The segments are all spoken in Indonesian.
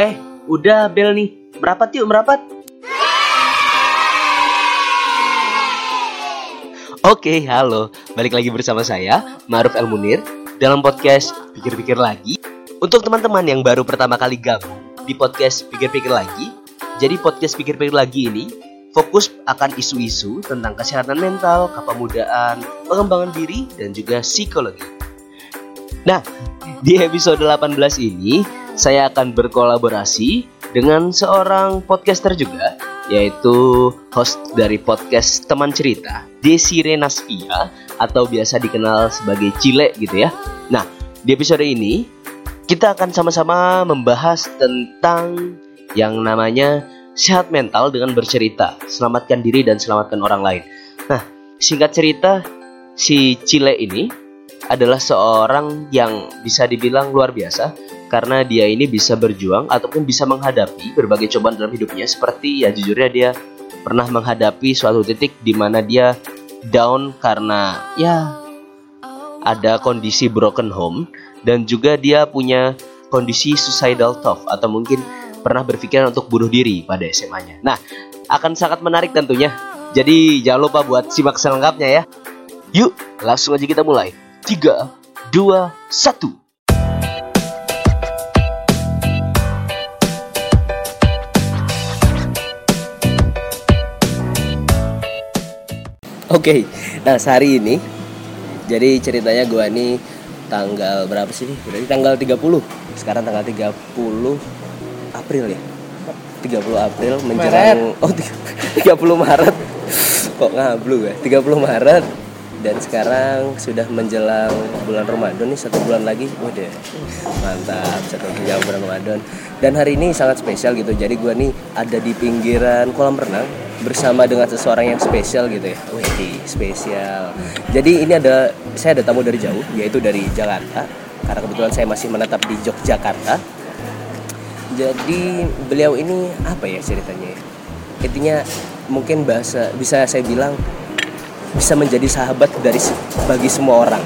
Eh, udah bel nih. Merapat yuk, merapat. Oke, halo. Balik lagi bersama saya, Maruf El Munir, dalam podcast Pikir-Pikir Lagi. Untuk teman-teman yang baru pertama kali gabung di podcast Pikir-Pikir Lagi, jadi podcast Pikir-Pikir Lagi ini fokus akan isu-isu tentang kesehatan mental, kepemudaan, pengembangan diri, dan juga psikologi. Nah, di episode 18 ini saya akan berkolaborasi dengan seorang podcaster juga yaitu host dari podcast Teman Cerita, Desire Nasvia atau biasa dikenal sebagai Cile gitu ya. Nah, di episode ini kita akan sama-sama membahas tentang yang namanya sehat mental dengan bercerita, selamatkan diri dan selamatkan orang lain. Nah, singkat cerita, si Cile ini adalah seorang yang bisa dibilang luar biasa karena dia ini bisa berjuang ataupun bisa menghadapi berbagai cobaan dalam hidupnya seperti ya jujurnya dia pernah menghadapi suatu titik di mana dia down karena ya ada kondisi broken home dan juga dia punya kondisi suicidal thought atau mungkin pernah berpikiran untuk bunuh diri pada SMA-nya. Nah, akan sangat menarik tentunya. Jadi jangan lupa buat simak selengkapnya ya. Yuk, langsung aja kita mulai. 3, 2, 1 Oke, nah sehari ini Jadi ceritanya gue nih tanggal berapa sih? Berarti tanggal 30 Sekarang tanggal 30 April ya? 30 April menjelang Maret. Oh 30 Maret. Kok ngablu ya? 30 Maret dan sekarang sudah menjelang bulan Ramadan nih satu bulan lagi. Waduh mantap satu bulan Ramadan. Dan hari ini sangat spesial gitu. Jadi gua nih ada di pinggiran kolam renang bersama dengan seseorang yang spesial gitu ya. Wih spesial. Jadi ini ada saya ada tamu dari jauh yaitu dari Jakarta. Karena kebetulan saya masih menetap di Yogyakarta. Jadi beliau ini apa ya ceritanya? Ya? intinya mungkin bahasa bisa saya bilang bisa menjadi sahabat dari bagi semua orang.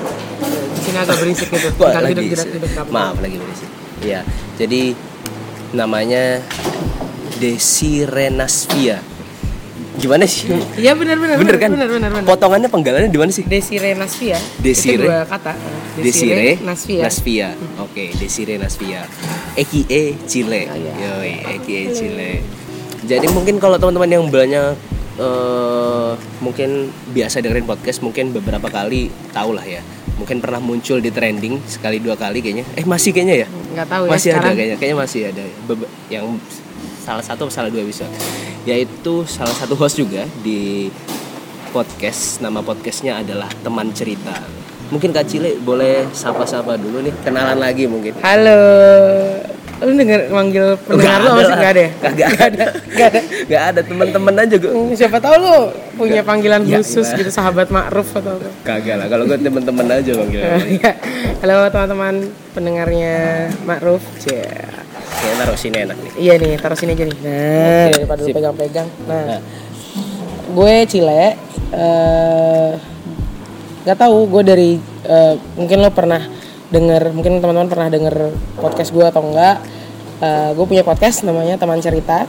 Di sini agak berisik gitu. Tinggal lagi hidup, hidup, hidup, maaf lagi berisik. Iya, jadi namanya Desire Nasvia. Gimana sih? Iya benar benar. Bener kan? Benar benar benar. Potongannya penggalannya di mana sih? Desire Nasvia. Desire. Itu dua kata. Desire Nasvia. Nasvia. Oke, Desire Nasvia. AKA Chile. Oh, iya. Yoi, AKA Chile. Jadi mungkin kalau teman-teman yang banyak eh, mungkin biasa dengerin podcast mungkin beberapa kali tahu lah ya. Mungkin pernah muncul di trending sekali dua kali kayaknya. Eh masih kayaknya ya? Nggak tahu ya masih ada sekarang. kayaknya. Kayaknya masih ada. Bebe- yang salah satu salah dua episode. Yaitu salah satu host juga di podcast. Nama podcastnya adalah Teman Cerita. Mungkin Kak Cile boleh sapa-sapa dulu nih, kenalan lagi mungkin. Halo. Lu denger manggil pendengar lu apa sih? lah. Enggak ada ya? Kagak ada. Nggak ada. Nggak ada teman-teman aja gue. Hmm, Siapa tahu lu punya panggilan Ya, khusus iya. gitu sahabat Ma'ruf atau apa. Kagak lah. Kalau gue teman-teman aja manggil. Iya. Halo teman-teman pendengarnya Ma'ruf. Cia. Kayaknya taruh sini enak nih. Iya nih, taruh sini aja nih. Nah, Oke, daripada lu pegang-pegang. Nah, Nah, gue Cile eh nggak tahu gue dari eh, mungkin lo pernah denger mungkin teman-teman pernah denger podcast gue atau enggak. Eh, gue punya podcast namanya teman cerita.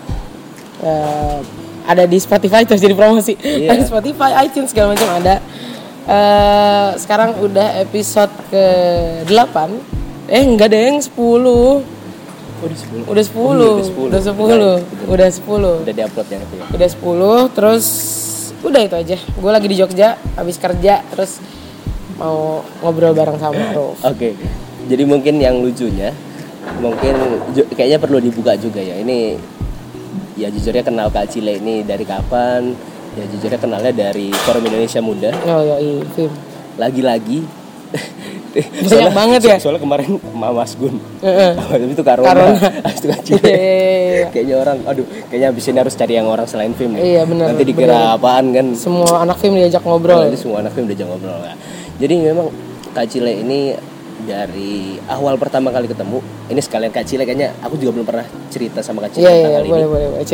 Eh, ada di Spotify terus jadi promosi. Ada di Spotify iTunes segala macam ada. Eh, sekarang udah episode ke 8 eh enggak deh yang 10 udah 10. udah 10 udah 10. udah 10 udah 10 Udah diupload itu ya. udah 10 terus udah itu aja. Gue lagi di Jogja habis kerja terus mau ngobrol bareng sama Ruf Oke. Jadi mungkin yang lucunya mungkin kayaknya perlu dibuka juga ya. Ini ya jujurnya kenal Kak Cile ini dari kapan? Ya jujurnya kenalnya dari Forum Indonesia Muda. oh iya film Lagi-lagi Banyak banget ya? Soalnya kemarin sama Mas Gun. Heeh. Habis itu Karona. Karona. Habis itu Kak. Iya, iya, iya. Kayaknya orang, aduh, kayaknya abis ini harus cari yang orang selain film. nih. Iya, bener, Nanti dikira apaan kan? semua anak film diajak Bro, ngobrol ini semua anak film jangan ngobrol ya. Jadi memang Kak Cile ini dari awal pertama kali ketemu, ini sekalian Kak Cile kayaknya aku juga belum pernah cerita sama Kak Cile iya iya tentang iya, hal boleh ini. boleh boleh.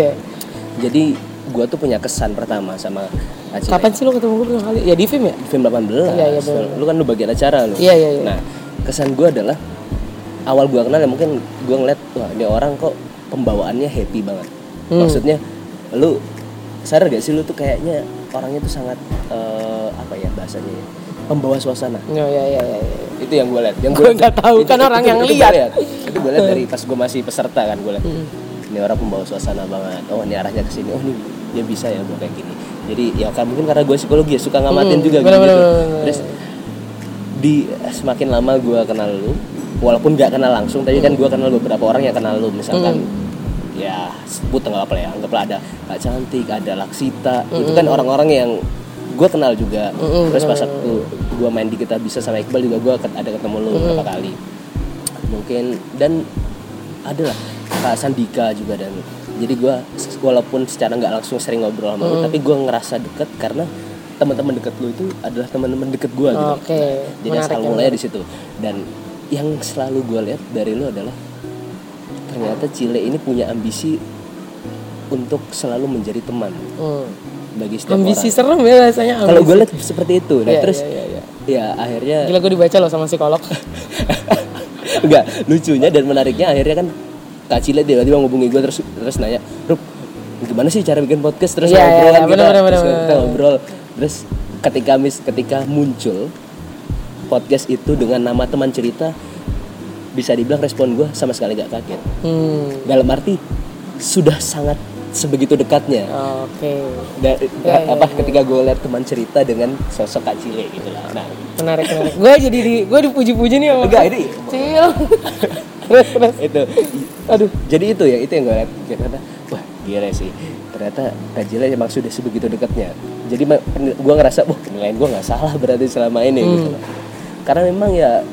Jadi gua tuh punya kesan pertama sama Cile. kapan sih lo ketemu gue pertama kali ya di film ya Film 18. Iya, iya, bener. Lu kan lu bagian acara lu. Iya, iya, iya. Nah, kesan gua adalah awal gua kenal ya mungkin gua ngeliat wah ini orang kok pembawaannya happy banget Hmm. maksudnya lu sadar gak sih lu tuh kayaknya orangnya tuh sangat eh, apa ya bahasanya ya pembawa suasana Ya ya ya ya. ya. itu yang gue lihat yang Gua nggak tahu, kan orang yang gua lihat. itu gue lihat dari pas gue masih peserta kan gue lihat Hmm. ini orang pembawa suasana banget oh ini arahnya ke sini oh ini dia bisa ya gue kayak gini. Jadi ya kan mungkin karena gue psikologi ya suka ngamatin Hmm, juga bener, gitu. bener, bener. terus di semakin lama gue kenal lu walaupun nggak kenal langsung tapi kan gue kenal beberapa orang yang kenal lu. Misalkan ya sebut nggak apa ya anggaplah ada Kak Cantik ada Laksita. Itu kan orang-orang yang gue kenal juga. Mm-mm, terus pas waktu gue main di kita bisa sama Iqbal juga gue ada ketemu lu beberapa kali. Mungkin dan adalah Kak Sandika juga dan jadi gue walaupun secara nggak langsung sering ngobrol sama lu tapi gue ngerasa deket karena teman-teman deket lu itu adalah teman-teman deket gue gitu Oke. jadi menarik asal ya, menarik. di situ dan yang selalu gue lihat dari lu adalah ternyata Cile ini punya ambisi untuk selalu menjadi teman Hmm. bagi setiap Ambisi orang. serem ya rasanya. Kalau gue lihat seperti itu, nah Iya, terus iya, iya, iya. ya akhirnya Gila gue dibaca loh sama psikolog. enggak lucunya dan menariknya akhirnya kan Kak Cile tiba-tiba ngubungi gue terus terus nanya, Rup, gimana sih cara bikin podcast terus Iya, ngobrol iya, kan iya, kita, bener, bener, terus bener, kita bener. ngobrol terus ketika mis ketika muncul podcast itu dengan nama teman cerita bisa dibilang respon gue sama sekali gak kaget Hmm. dalam arti sudah sangat sebegitu dekatnya Oke. dan Ya, ya, apa ketika gue lihat teman cerita dengan sosok Kak Cile gitu lah nah Menarik menarik. Gue jadi di gue dipuji-puji nih sama enggak ini Cil. Terus terus. itu aduh jadi itu ya itu yang gue lihat ternyata wah gila sih ternyata Cile emang sudah sebegitu dekatnya jadi gue ngerasa wah penilaian gue nggak salah berarti selama ini gitu Hmm. loh. karena memang ya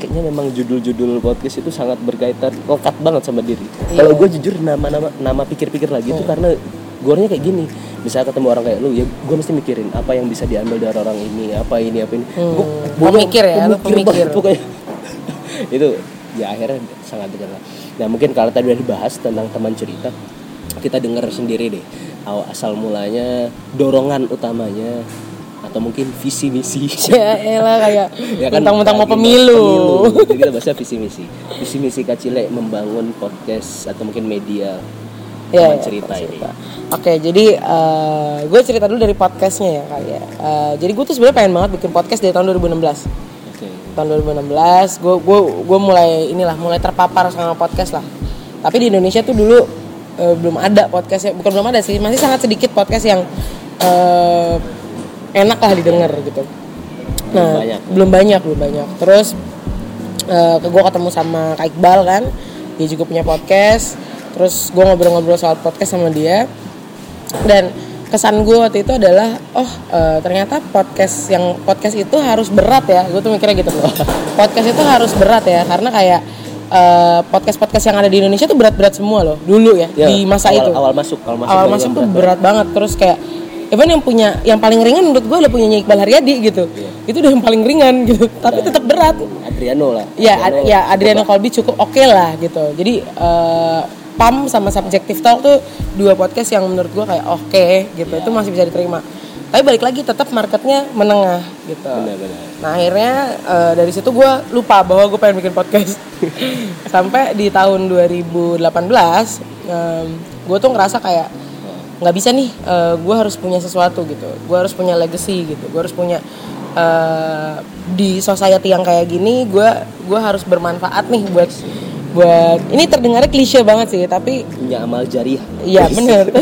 kayaknya memang judul-judul podcast itu sangat berkaitan lekat banget sama diri. Iya. Kalau gue jujur nama-nama nama pikir-pikir lagi itu karena gue kayak gini. Bisa ketemu orang kayak lu ya gue mesti mikirin apa yang bisa diambil dari orang ini, apa ini, apa ini. Hmm. Pemikir ya, lu pemikir pemikir. banget pokoknya. itu ya akhirnya sangat dekat lah. Nah mungkin kalau tadi udah dibahas tentang teman cerita, kita dengar sendiri deh aw- asal mulanya dorongan utamanya atau mungkin visi misi Ya elah kayak ya kan mentang-mentang mau lagi pemilu. Jadi kita bahasnya visi misi visi misi kacile membangun podcast atau mungkin media teman iya, cerita ini Oke, jadi gue cerita dulu dari podcastnya ya kali ya. Eh, jadi gue tuh sebenarnya pengen banget bikin podcast dari tahun 2016. Tahun 2016, gue gue gue mulai inilah mulai terpapar sama podcast lah. Tapi di Indonesia tuh dulu eh, belum ada podcastnya, bukan belum ada sih, masih sangat sedikit podcast yang eh, enak lah didengar gitu. Nah, banyak. belum banyak, belum banyak. Terus eh gue ketemu sama Kak Iqbal kan, dia juga punya podcast. Terus gue ngobrol-ngobrol soal podcast sama dia dan kesan gue waktu itu adalah oh eh, ternyata podcast yang podcast itu harus berat ya. Gue tuh mikirnya gitu loh. Podcast itu harus berat ya karena kayak podcast podcast yang ada di Indonesia tuh berat-berat semua loh dulu ya, Ya, di masa awal- itu. awal masuk awal masuk awal masuk tuh berat. berat banget terus kayak even yang punya yang paling ringan menurut gue udah punyanya Iqbal Haryadi gitu. Iya. itu udah yang paling ringan gitu tapi tetap berat. Adriano lah. Ya ad- ya Adriano Colby cukup oke lah gitu. Jadi eh, PAM sama Subjective Talk tuh dua podcast yang menurut gua kayak oke gitu Iya. itu masih bisa diterima. Tapi balik lagi tetap marketnya menengah gitu. Benar-benar nah akhirnya eh, dari situ gua lupa bahwa gue pengen bikin podcast. Sampai di tahun 2018 gue tuh ngerasa kayak nggak bisa nih gue harus punya sesuatu gitu. Gue harus punya legacy gitu. Gue harus punya eh, di society yang kayak gini gue gue harus bermanfaat nih buat buat ini terdengarnya klise banget sih tapi punya amal jariah. Iya bener.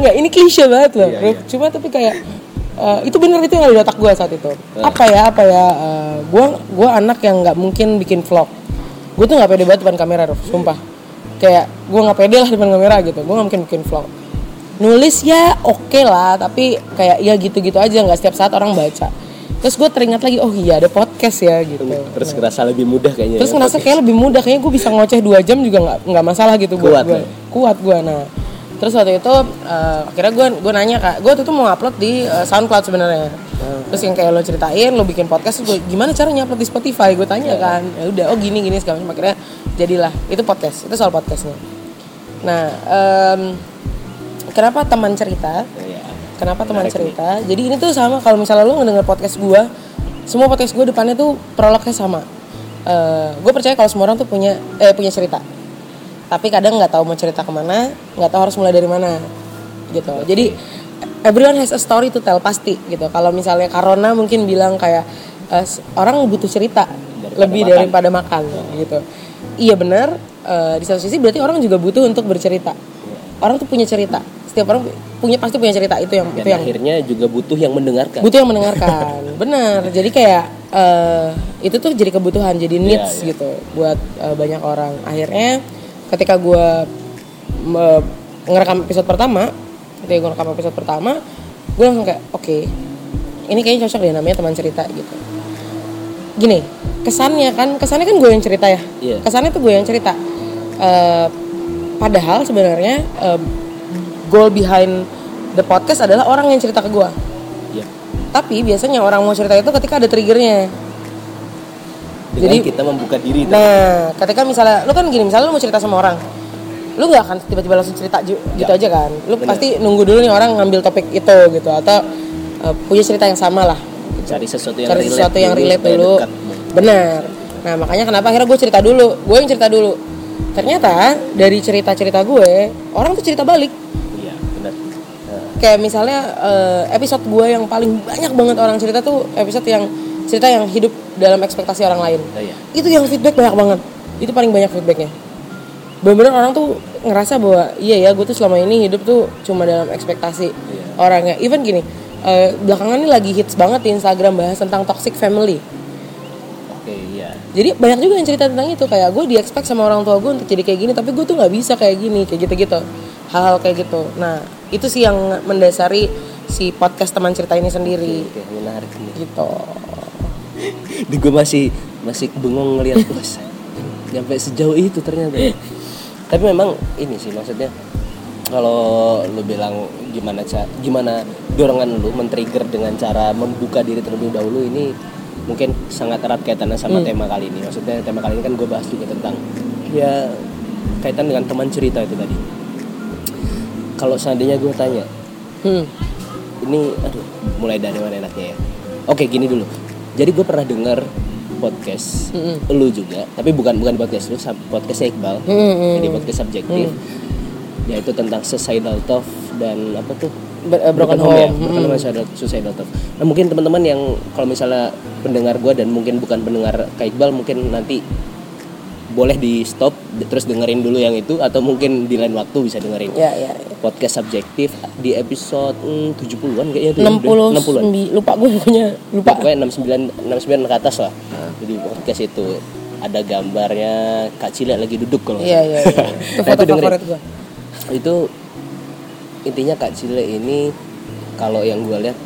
Nggak ini klise banget loh. Iya, iya. cuma tapi kayak eh, itu bener itu yang ada di otak gue saat itu. Apa ya apa ya gue gue anak yang nggak mungkin bikin vlog. Gue tuh nggak pede banget depan kamera Ruf, sumpah. Kayak gue nggak pede lah depan kamera gitu. Gue nggak mungkin bikin vlog. Nulis ya oke lah tapi kayak ya gitu-gitu aja. Nggak setiap saat orang baca terus gue teringat lagi oh iya ada podcast ya gitu. Terus kerasa lebih mudah kayaknya terus ya, ngerasa podcast. kayak lebih mudah kayaknya gue bisa ngoceh dua jam juga nggak nggak masalah gitu Kuat gue ya? kuat gue nah. Terus waktu itu eh, akhirnya gue gue nanya kak gue waktu itu mau upload di eh, SoundCloud sebenarnya. Terus yang kayak lo ceritain lo bikin podcast gue gimana caranya upload di Spotify? Gue tanya kan. Ya udah oh gini gini segala macam. Akhirnya jadilah itu podcast itu soal podcastnya. Nah em, kenapa teman cerita? Iya. Kenapa teman Menarik cerita? Jadi ini tuh sama kalau misalnya lu ngedenger podcast gua, semua podcast gua depannya tuh prolognya sama. gue percaya kalau semua orang tuh punya eh punya cerita. tapi kadang nggak tahu mau cerita ke mana nggak tahu harus mulai dari mana gitu jadi everyone has a story to tell pasti gitu kalau misalnya Karona mungkin bilang kayak eh, orang butuh cerita Daripada lebih makan. daripada makan gitu iya benar eh, di satu sisi berarti orang juga butuh untuk bercerita orang tuh punya cerita setiap orang punya pasti punya cerita itu yang Dan itu yang akhirnya juga butuh yang mendengarkan. butuh yang mendengarkan benar jadi kayak eh, itu tuh jadi kebutuhan jadi needs iya. gitu buat eh, banyak orang akhirnya ketika gue ngerekam episode pertama ketika gue rekam episode pertama gue langsung kayak oke ini kayaknya cocok deh namanya teman cerita gitu gini kesannya kan kesannya kan gue yang cerita ya Iya. kesannya tuh gue yang cerita Eh, padahal sebenarnya eh, goal behind the podcast adalah orang yang cerita ke gue Iya. tapi biasanya orang mau cerita itu ketika ada triggernya. Dengan Jadi- kita membuka diri. Nah, ketika misalnya lu kan gini, misalnya lu mau cerita sama orang, lu nggak akan tiba-tiba langsung cerita ju- gitu aja kan. Lu Bener. pasti nunggu dulu nih orang ngambil topik itu gitu atau uh, punya cerita yang sama lah. cari sesuatu yang Cari relate sesuatu yang dulu relate. Benar. Nah, makanya kenapa akhirnya gue cerita dulu, gue yang cerita dulu. Ternyata dari cerita-cerita gue, orang tuh cerita balik. Kayak misalnya eh, episode gue yang paling banyak banget orang cerita tuh episode yang cerita yang hidup dalam ekspektasi orang lain. Oh iya. itu yang feedback banyak banget. Itu paling banyak feedbacknya. Bener-bener orang tuh ngerasa bahwa iya ya gue tuh selama ini hidup tuh cuma dalam ekspektasi Iya. orangnya. Even gini eh, belakangan ini lagi hits banget di Instagram bahas tentang toxic family. Oke, iya. jadi banyak juga yang cerita tentang itu. Kayak gue di expect sama orang tua gue untuk jadi kayak gini tapi gue tuh nggak bisa kayak gini kayak gitu gitu hal-hal kayak gitu. Nah itu sih yang mendasari si podcast teman cerita ini sendiri Oke, menarik nih. gitu Di gue masih masih bengong ngelihat bos. Sampai sejauh itu ternyata. Tapi memang ini sih maksudnya kalau lu bilang gimana ca gimana dorongan lu men-trigger dengan cara membuka diri terlebih dahulu ini mungkin sangat erat kaitannya sama tema kali ini. Maksudnya tema kali ini kan gue bahas juga tentang ya kaitan dengan teman cerita itu tadi. Kalau seandainya gue tanya, hmm. ini aduh mulai dari mana enaknya ya? Oke gini dulu. Jadi gue pernah dengar podcast Mm-mm. lu juga tapi bukan bukan podcast lu podcastnya Iqbal. Hmm, jadi podcast subjektif. Yaitu tentang suicidal thought dan apa tuh? Ber- eh, broken ya. home broken home and suicidal, suicidal thought. Nah mungkin teman-teman yang kalau misalnya pendengar gue dan mungkin bukan pendengar Kak Iqbal mungkin nanti boleh di stop terus dengerin dulu yang itu atau mungkin di lain waktu bisa dengerin ya ya, ya. podcast subjektif di episode hmm, 70-an kayaknya tuh. 60 60-an. sembi- lupa gue pokoknya lupa Pokoknya 69 69 ke atas lah. Jadi podcast itu ada gambarnya Kak Cile lagi duduk kalau iya salah. iya iya. itu Nah, foto dengerin. favorit gue Itu intinya Kak Cile ini kalau yang gue lihat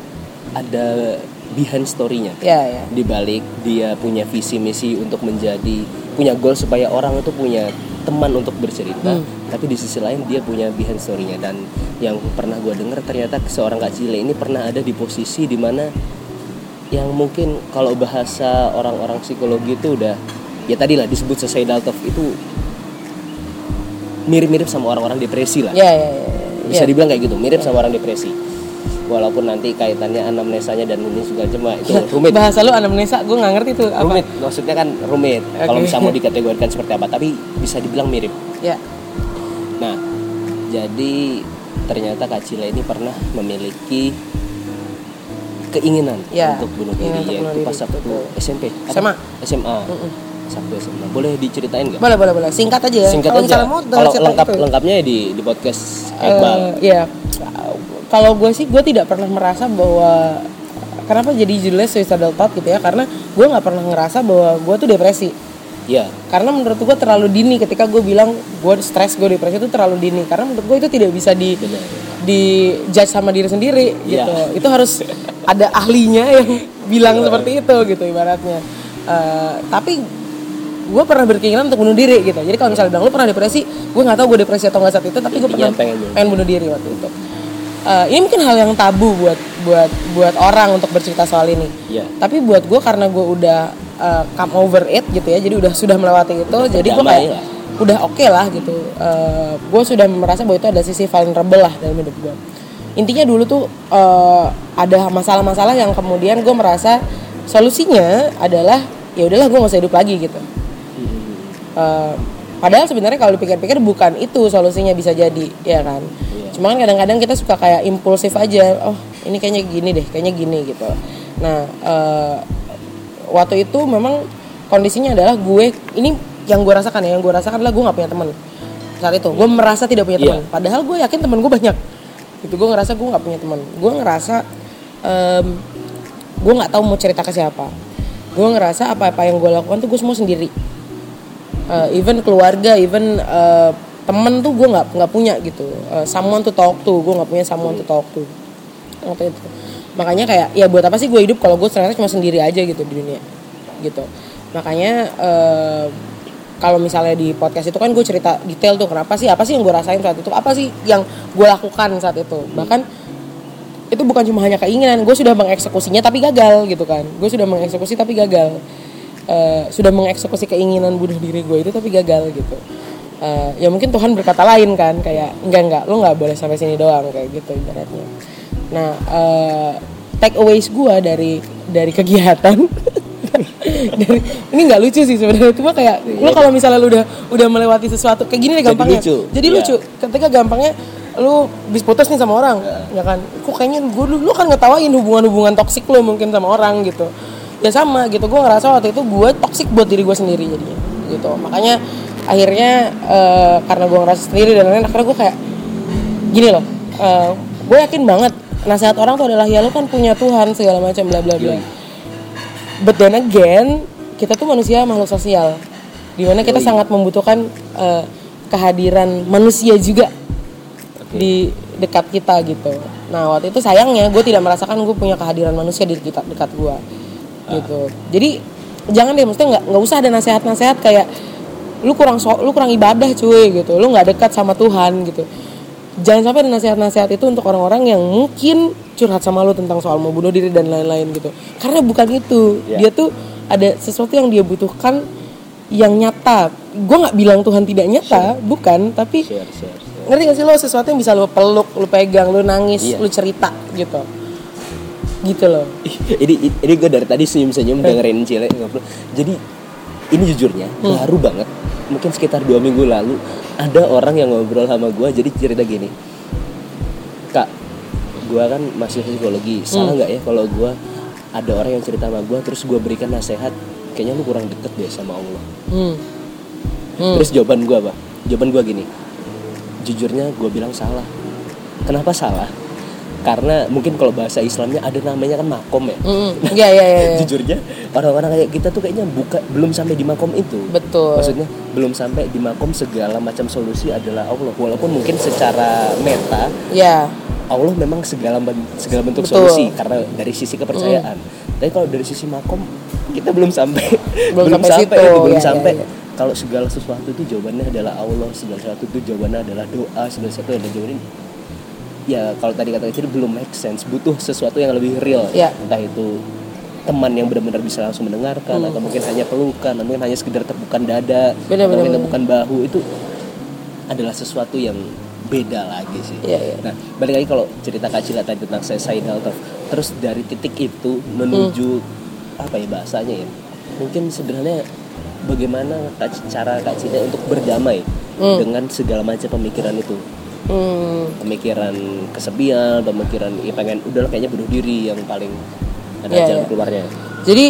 ada behind story-nya. ya ya Di balik dia punya visi misi untuk menjadi punya goal supaya orang itu punya teman untuk bercerita, Hmm. tapi di sisi lain dia punya behind story-nya dan yang pernah gue dengar ternyata seorang Kak Cile ini pernah ada di posisi di mana yang mungkin kalau bahasa orang-orang psikologi itu udah ya tadi lah disebut suicidal thought itu mirip-mirip sama orang-orang depresi lah ya ya ya, ya. bisa Ya. dibilang kayak gitu mirip sama orang depresi walaupun nanti kaitannya anamnesanya dan ini juga cuma itu rumit. Bahasa lu anamnesa gue nggak ngerti tuh apa? Rumit maksudnya kan rumit. Kalau Oke. bisa mau dikategorikan seperti apa tapi bisa dibilang mirip. Ya. Nah jadi ternyata Kak Cila ini pernah memiliki keinginan Ya, untuk bunuh diri untuk yaitu pas waktu. SMP Apa? SMA. SMA Mm-mm. Sabtu SMA boleh diceritain nggak? Boleh boleh boleh. Singkat aja ya. Singkat kalau aja. kalau lengkap itu. lengkapnya ya di di podcast Iqbal. Ya kalau gue sih gue tidak pernah merasa bahwa kenapa jadi judulnya suicidal thought gitu ya? Karena gue nggak pernah ngerasa bahwa gue tuh depresi. Ya karena menurut gue terlalu dini ketika gue bilang gue stres gue depresi itu terlalu dini. Karena menurut gue itu tidak bisa di benar. di judge sama diri sendiri Iya. gitu. Itu harus ada ahlinya yang bilang seperti itu gitu ibaratnya. Eh, tapi gue pernah berkeinginan untuk bunuh diri gitu. Jadi kalau misalnya bilang lu pernah depresi? Gue nggak tahu gue depresi atau nggak saat itu tapi gue Intinya pernah pengen pengen, bunuh diri waktu itu Eh, ini mungkin hal yang tabu buat buat buat orang untuk bercerita soal ini. Ya tapi buat gue karena gue udah uh, come over it gitu ya jadi udah sudah melewati itu jadi gue kayak lah. udah oke lah gitu. Gue sudah merasa bahwa itu ada sisi vulnerable lah dalam hidup gue intinya dulu tuh uh, ada masalah-masalah yang kemudian gue merasa solusinya adalah ya udahlah gue gak usah hidup lagi gitu. Uh, padahal sebenarnya kalau dipikir-pikir bukan itu solusinya bisa jadi ya kan. Cuma kan kadang-kadang kita suka kayak impulsif aja. Oh ini kayaknya gini deh kayaknya gini gitu. Nah eh, waktu itu memang kondisinya adalah gue ini yang gue rasakan ya yang gue rasakan adalah gue nggak punya teman saat itu. Gue merasa tidak punya teman. Iya. padahal gue yakin teman gue banyak. Itu gue ngerasa gue nggak punya teman. Gue ngerasa em, gue nggak tahu mau cerita ke siapa. Gue ngerasa apa-apa yang gue lakukan tuh gue semua sendiri. Eh, even keluarga even eh, temen tuh gue nggak nggak punya gitu. Eh, someone to talk to gue nggak punya someone to talk to. Waktu itu. Makanya kayak ya buat apa sih gue hidup kalau gue ternyata cuma sendiri aja gitu di dunia gitu. Makanya eh, kalau misalnya di podcast itu kan gue cerita detail tuh kenapa sih apa sih yang gue rasain saat itu apa sih yang gue lakukan saat itu. Bahkan itu bukan cuma hanya keinginan gue sudah mengeksekusinya tapi gagal gitu kan. Gue sudah mengeksekusi tapi gagal. Eh, sudah mengeksekusi keinginan bunuh diri gue itu tapi gagal gitu Eh, ya mungkin Tuhan berkata lain kan kayak enggak enggak lo nggak boleh sampai sini doang kayak gitu ibaratnya. Nah eh, take aways gue dari dari kegiatan dari ini nggak lucu sih sebenarnya cuma kayak lo kalau misalnya lu udah udah melewati sesuatu kayak gini deh Jadi gampangnya. lucu. jadi Iya. lucu ketika gampangnya lu bis putus nih sama orang ya kan? Kok kayaknya gue lu kan ngetawain hubungan-hubungan toksik lo mungkin sama orang gitu. Ya sama gitu gue ngerasa waktu itu gue toksik buat diri gue sendiri jadinya gitu. Makanya akhirnya eh, karena gue ngerasa sendiri dan lain-lain akhirnya gue kayak gini loh eh, gue yakin banget nasihat orang tuh adalah ya lu kan punya Tuhan segala macam bla bla bla. But then again kita tuh manusia makhluk sosial di mana kita sangat membutuhkan eh, kehadiran manusia juga di dekat kita gitu. Nah waktu itu sayangnya gue tidak merasakan gue punya kehadiran manusia di dekat dekat gue gitu. Jadi jangan deh maksudnya nggak nggak usah ada nasihat-nasihat kayak lu kurang so, lu kurang ibadah cuy gitu. Lu nggak dekat sama Tuhan gitu. Jangan sampai ada nasihat-nasihat itu untuk orang-orang yang mungkin curhat sama lu tentang soal mau bunuh diri dan lain-lain gitu. Karena bukan itu. Ya. dia tuh ada sesuatu yang dia butuhkan yang nyata. Gue nggak bilang Tuhan tidak nyata bukan tapi share share, share. ngerti gak sih lo? Sesuatu yang bisa lo peluk lo pegang lo nangis Iya. lo cerita gitu. Gitu loh. Ini ini gue dari tadi senyum senyum dengerin Cile jadi ini jujurnya baru banget mungkin sekitar dua minggu lalu ada orang yang ngobrol sama gue jadi cerita gini. Kak gue kan masih psikologi salah nggak ya kalau gue ada orang yang cerita sama gue terus gue berikan nasihat kayaknya lu kurang deket deh sama Allah. Hmm. Hmm. terus jawaban gue apa? Jawaban gue gini jujurnya gue bilang salah. Kenapa salah karena mungkin kalau bahasa Islamnya ada namanya kan makom ya. Iya iya iya. jujurnya orang-orang kayak kita tuh kayaknya buka belum sampai di makom itu. Betul. Maksudnya belum sampai di makom segala macam solusi adalah Allah. Walaupun mungkin secara meta ya Allah memang segala segala bentuk Betul. solusi karena dari sisi kepercayaan. Tapi kalau dari sisi makom kita belum sampai. Belum sampai situ, itu, belum ya, sampai. ya, ya. kalau segala sesuatu itu jawabannya adalah Allah segala sesuatu itu jawabannya adalah doa segala sesuatu adalah jawabannya ya kalau tadi kata itu belum make sense butuh sesuatu yang lebih real Ya. entah itu teman yang benar-benar bisa langsung mendengarkan Hmm. atau mungkin hanya pelukan atau mungkin hanya sekedar tepukan dada Benar, atau mungkin tepukan bahu itu adalah sesuatu yang beda lagi sih Iya, iya. nah balik lagi kalau cerita Kak Cila tadi tentang suicidal thought terus dari titik itu menuju Hmm. apa ya bahasanya ya mungkin sederhananya bagaimana cara Kak Cila untuk berdamai Hmm. dengan segala macam pemikiran itu hmm. pemikiran kesepian pemikiran ya pengen udahlah kayaknya bunuh diri yang paling ada Iya, jalan iya. keluarnya. Jadi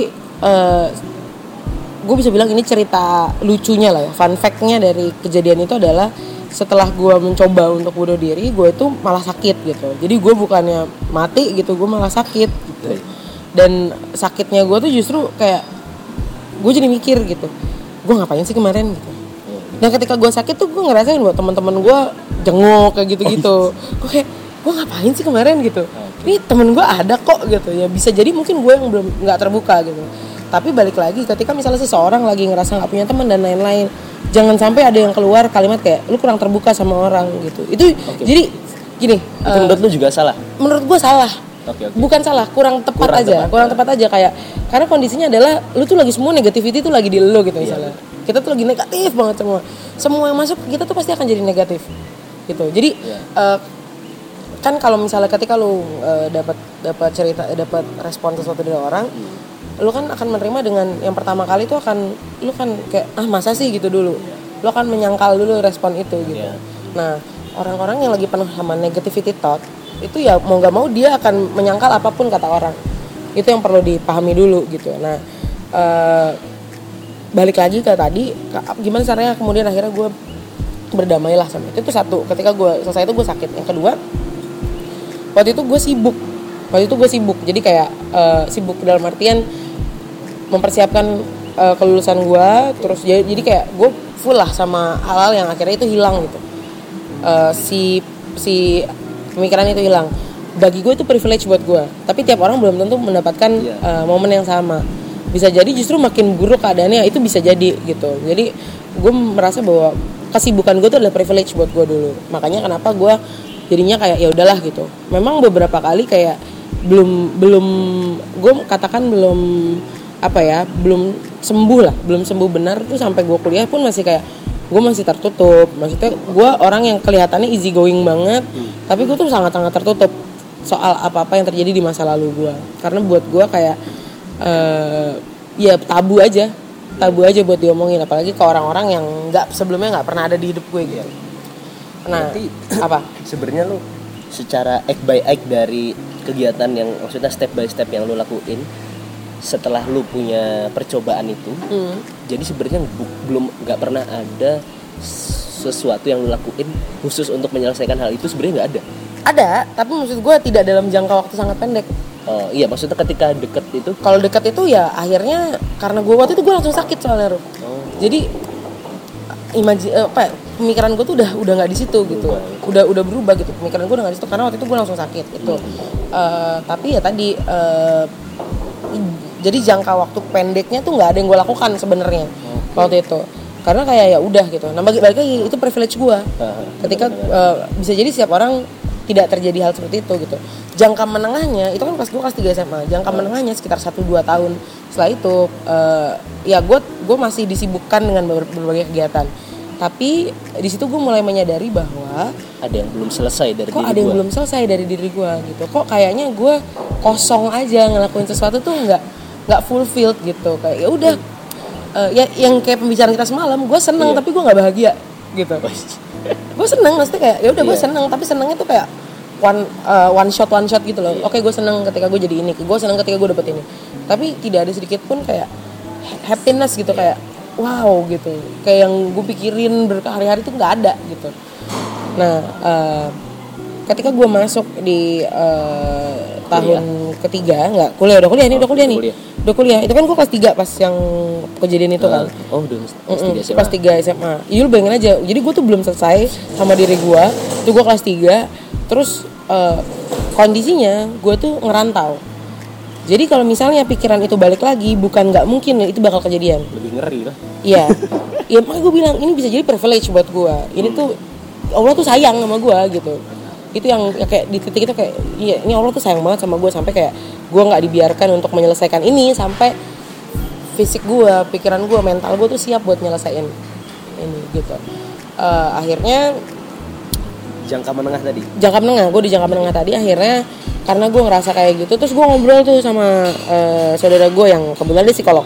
gue bisa bilang ini cerita lucunya lah ya. Fun fact-nya dari kejadian itu adalah setelah gue mencoba untuk bunuh diri gue itu malah sakit gitu. Jadi gue bukannya mati gitu gue malah sakit gitu. Dan sakitnya gue tuh justru kayak gue jadi mikir gitu gue ngapain sih kemarin? gitu dan ketika gue sakit tuh gue ngerasain buat teman-teman gue jenguk kayak gitu-gitu. Gue kayak gue ngapain sih kemarin? gitu. Ini temen gue ada kok gitu ya. Bisa jadi mungkin gue yang belum nggak terbuka gitu. Tapi balik lagi ketika misalnya seseorang lagi ngerasa nggak punya teman dan lain-lain jangan sampai ada yang keluar kalimat kayak lu kurang terbuka sama orang gitu. Itu jadi gini itu menurut lu juga salah? menurut gue salah. Oke oke. Bukan salah kurang tepat Kurang aja. tepat. kurang tepat aja kayak karena kondisinya adalah lu tuh lagi semua negativity tuh lagi di lu gitu misalnya kita tuh lagi negatif banget semua. Semua yang masuk kita tuh pasti akan jadi negatif. Gitu. Jadi Iya. eh, kan kalau misalnya ketika lu eh, dapat dapat cerita dapat respon sesuatu dari orang lu kan akan menerima dengan yang pertama kali itu akan lu kan kayak ah masa sih? Gitu dulu. Lu akan menyangkal dulu respon itu gitu. Iya. nah orang-orang yang lagi penuh sama negativity thought itu ya mau nggak mau dia akan menyangkal apa pun kata orang. Itu yang perlu dipahami dulu gitu. Nah eh, balik lagi ke tadi ke- gimana caranya kemudian akhirnya gue berdamailah sama itu. Itu satu ketika gue selesai itu gue sakit. Yang kedua waktu itu gue sibuk. Waktu itu gue sibuk. Jadi kayak eh, sibuk dalam artian mempersiapkan eh, kelulusan gue terus jadi, jadi kayak gue full lah sama hal-hal yang akhirnya itu hilang gitu. Eh, si si pemikiran itu hilang. Bagi gue itu privilege buat gue tapi tiap orang belum tentu mendapatkan Iya. eh, momen yang sama bisa jadi justru makin buruk keadaannya itu bisa jadi gitu. Jadi gue merasa bahwa kesibukan gue itu adalah privilege buat gue dulu. Makanya kenapa gue jadinya kayak ya udahlah gitu. Memang beberapa kali kayak belum belum gue katakan belum apa ya belum sembuh lah belum sembuh benar tuh sampai gue kuliah pun masih kayak gue masih tertutup. Maksudnya gue orang yang kelihatannya easy going banget tapi gue tuh sangat sangat tertutup soal apa apa yang terjadi di masa lalu gue karena buat gue kayak eh ya tabu aja. Tabu aja buat diomongin apalagi ke orang-orang yang nggak sebelumnya nggak pernah ada di hidup gue gitu. Nah Berarti- apa? sebenarnya lu secara act by act dari kegiatan yang maksudnya step by step yang lu lakuin setelah lu punya percobaan itu Hmm. jadi sebenarnya bu- belum nggak pernah ada sesuatu yang lu lakuin khusus untuk menyelesaikan hal itu sebenarnya nggak ada ada tapi maksud gue tidak dalam jangka waktu sangat pendek. Oh, iya maksudnya ketika deket itu? Kalau dekat itu ya akhirnya karena gue waktu itu gue langsung sakit soalnya Rup. oh, jadi imaji eh, apa ya, pemikiran gue tuh udah udah nggak di situ gitu. Udah udah berubah gitu pemikiran gue udah nggak di situ karena waktu itu gue langsung sakit gitu. Eh, tapi ya tadi eh, jadi jangka waktu pendeknya tuh nggak ada yang gue lakukan sebenarnya waktu itu. Karena kayak ya udah gitu. Nah bagi balik lagi itu privilege gue ketika eh, bisa jadi setiap orang tidak terjadi hal seperti itu gitu. Jangka menengahnya itu kan pas gue kelas 3 SMA jangka menengahnya sekitar 1-2 tahun. Setelah itu eh, ya gue gue masih disibukkan dengan ber- berbagai kegiatan. Tapi di situ gue mulai menyadari bahwa ada yang belum selesai dari kok diri ada yang gua. belum selesai dari diri gue gitu. Kok kayaknya gue kosong aja ngelakuin sesuatu tuh nggak nggak fulfilled gitu. Kayak ya udah eh, ya yang kayak pembicaraan kita semalam gue seneng Iya. tapi gue nggak bahagia gitu gue seneng maksudnya kayak ya udah gue Iya. seneng. Tapi senengnya tuh kayak one uh, one shot one shot gitu loh. Iya. oke gue seneng ketika gue jadi ini. Gue seneng ketika gue dapet ini. Tapi tidak ada sedikit pun kayak ha- happiness gitu kayak wow gitu. Kayak yang gue pikirin berhari-hari tuh nggak ada gitu. Nah uh, ketika gue masuk di uh, tahun ketiga nggak kuliah udah kuliah ini udah kuliah nih kuliah. udah kuliah itu kan gue kelas 3 pas yang kejadian itu kan oh udah kelas tiga SMA. kelas 3 SMA. Iya lu bayangin aja. Jadi gue tuh belum selesai sama diri gue. Itu gue kelas 3. Terus eh, kondisinya gue tuh ngerantau. Jadi kalau misalnya pikiran itu balik lagi, bukan nggak mungkin itu bakal kejadian. lebih ngeri lah Iya. Iya makanya gue bilang ini bisa jadi privilege buat gue. Ini tuh Allah tuh sayang sama gue gitu. Itu yang ya kayak di titik itu kayak iya ini Allah tuh sayang banget sama gue sampai kayak gue nggak dibiarkan untuk menyelesaikan ini sampai fisik gue, pikiran gue, mental gue tuh siap buat nyelesain ini gitu. Eh, akhirnya jangka menengah tadi jangka menengah gue di jangka menengah tadi akhirnya karena gue ngerasa kayak gitu terus gue ngobrol tuh sama eh, saudara gue yang kebetulan dia psikolog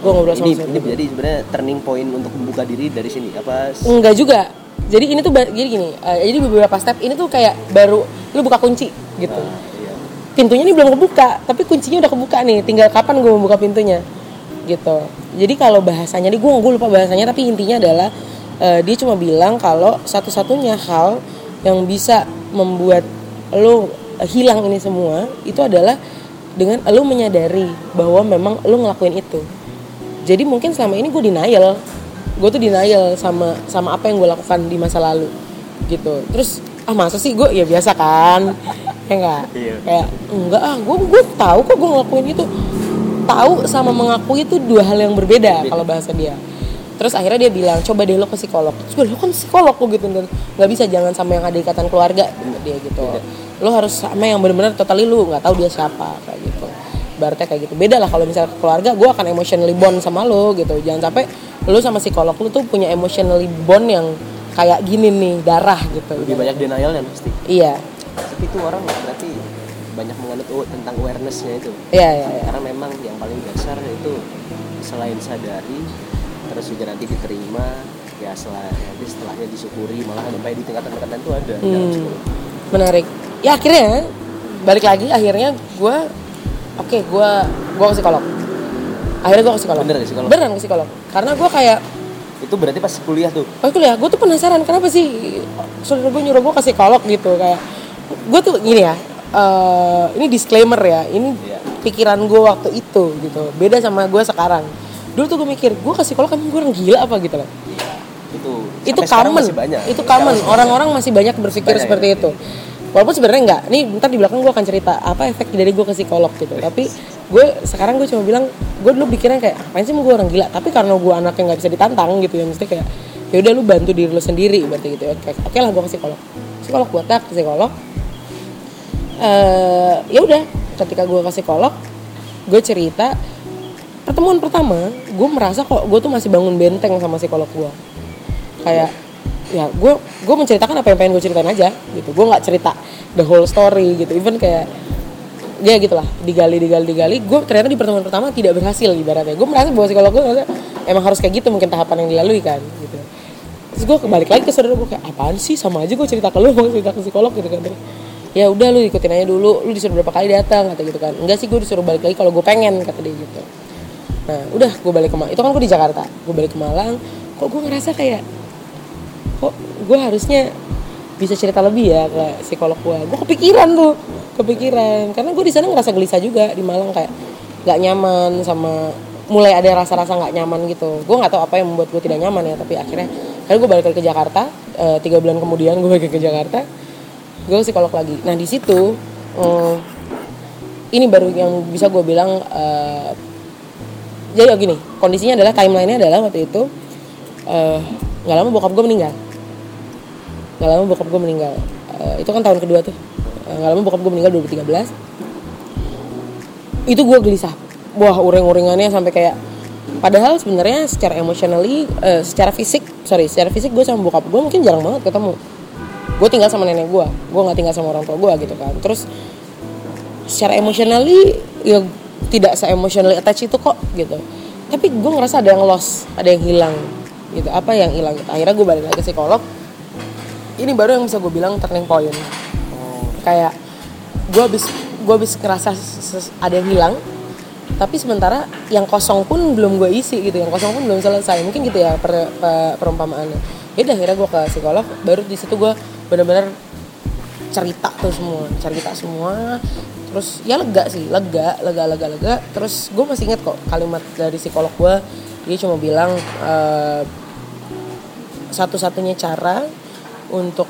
gue ngobrol sama ini ini jadi sebenarnya turning point untuk membuka diri dari sini apa Enggak juga. Jadi ini tuh jadi gini. eh, jadi beberapa step ini tuh kayak baru lu buka kunci gitu. Ah, iya. Pintunya ini belum kebuka, tapi kuncinya udah kebuka nih. Tinggal kapan gue membuka pintunya. Gitu. Jadi kalau bahasanya di gue gue lupa bahasanya tapi intinya adalah eh, dia cuma bilang kalau satu-satunya hal yang bisa membuat lu eh, hilang ini semua itu adalah dengan lu menyadari bahwa memang lu ngelakuin itu jadi mungkin selama ini gue denial gue tuh denial sama sama apa yang gue lakukan di masa lalu gitu. Terus ah masa sih gue ya biasa kan ya enggak Iya. kayak enggak ah gue gue tahu kok gue ngelakuin itu. Tahu sama mengakui itu dua hal yang berbeda kalau bahasa dia. Terus akhirnya dia bilang coba deh lo ke psikolog. Terus gue lo kan psikolog kok gitu nggak bisa jangan sama yang ada ikatan keluarga kata dia gitu. Lo harus sama yang benar-benar totally lu nggak tahu dia siapa kayak gitu. Berarti kayak gitu. Beda lah kalau misalnya ke keluarga gue akan emotionally bond sama lo gitu. Jangan sampai lo sama psikolog lo tuh punya emotionally bond yang kayak gini nih darah gitu. Lebih banyak denial kan pasti. Iya. Tapi itu orang berarti banyak menganut tentang awarenessnya itu. Iya iya iya. karena memang yang paling dasar itu selain sadari terus juga nanti diterima ya setelah nanti setelahnya disyukuri malah sampai di tingkatan-tingkatan itu ada Hmm. menarik. Ya akhirnya balik lagi akhirnya gue oke gue gue ke psikolog akhirnya gue ke psikolog. Bener ke psikolog? beneran ke psikolog? Karena gue kayak itu berarti pas kuliah tuh? Pas kuliah. Gue tuh penasaran kenapa sih saudara gue nyuruh gue ke psikolog gitu kayak gue tuh gini ya eh, ini disclaimer ya ini Iya. pikiran gue waktu itu gitu. Beda sama gue sekarang. Dulu tuh gue mikir gue ke psikolog emang gue orang gila apa gitu loh Iya. itu itu common. masih banyak. Itu common. Masih orang-orang masih banyak berpikir Banyak seperti ya. itu walaupun sebenarnya enggak nih ntar di belakang gue akan cerita apa efek dari gue ke psikolog gitu. Tapi gue sekarang gue cuma bilang gue dulu pikirnya kayak apain sih gue orang gila? Tapi karena gue anak yang nggak bisa ditantang gitu ya mesti kayak ya udah lu bantu diri lu sendiri berarti gitu oke oke lah gue ke psikolog. Psikolog buat tak ke psikolog. Eh ya udah ketika gue ke psikolog gue cerita pertemuan pertama gue merasa kok gue tuh masih bangun benteng sama psikolog gue kayak ya gue gue menceritakan apa yang pengen gue ceritain aja gitu. Gue nggak cerita the whole story gitu. Even kayak ya gitulah digali digali digali. Gue ternyata di pertemuan pertama tidak berhasil ibaratnya. Gue merasa bahwa psikolog gue merasa emang harus kayak gitu mungkin tahapan yang dilalui kan gitu. Terus gue kembali lagi ke saudara gue kayak apaan sih? Sama aja gue cerita ke lu mau cerita ke psikolog gitu kan. Ya udah lu ikutin aja dulu lu disuruh berapa kali datang kata gitu kan. Enggak sih gue disuruh balik lagi kalau gue pengen kata dia gitu. Nah udah gue balik ke Malang itu kan gue di Jakarta. Gue balik ke Malang. Kok gue ngerasa kayak kok gue harusnya bisa cerita lebih ya ke psikolog gue gue kepikiran tuh kepikiran. Karena gue di sana ngerasa gelisah juga di Malang kayak nggak nyaman sama mulai ada rasa-rasa nggak nyaman gitu. Gue nggak tahu apa yang membuat gue tidak nyaman ya tapi akhirnya akhirnya gue balik ke Jakarta eh, tiga bulan kemudian gue balik ke Jakarta gue psikolog lagi. Nah di situ eh, ini baru yang bisa gue bilang eh, jadi ya gini kondisinya adalah timelinenya adalah waktu itu nggak lama bokap gue meninggal nggak lama bokap gue meninggal. Eh, itu kan tahun kedua tuh. Eh, nggak lama bokap gue meninggal 2013 itu gue gelisah. Wah uring-uringannya sampai kayak padahal sebenarnya secara emotionally eh, secara fisik sorry secara fisik gue sama bokap gue mungkin jarang banget ketemu. Gue tinggal sama nenek gue gue nggak tinggal sama orang tua gue gitu kan. Terus secara emotionally ya tidak se emotionally attached itu kok gitu. Tapi gue ngerasa ada yang lost ada yang hilang gitu. Apa yang hilang? Akhirnya gue balik lagi ke psikolog ini baru yang bisa gue bilang turning point. Kayak gue habis gue habis ngerasa ada yang hilang tapi sementara yang kosong pun belum gue isi gitu yang kosong pun belum selesai. Mungkin gitu ya per, per- perumpamaannya. Ya udah akhirnya gue ke psikolog baru di situ gue bener-bener cerita tuh semua cerita semua. Terus ya lega sih lega lega lega lega. Terus gue masih inget kok kalimat dari psikolog gue dia cuma bilang eh, satu-satunya cara untuk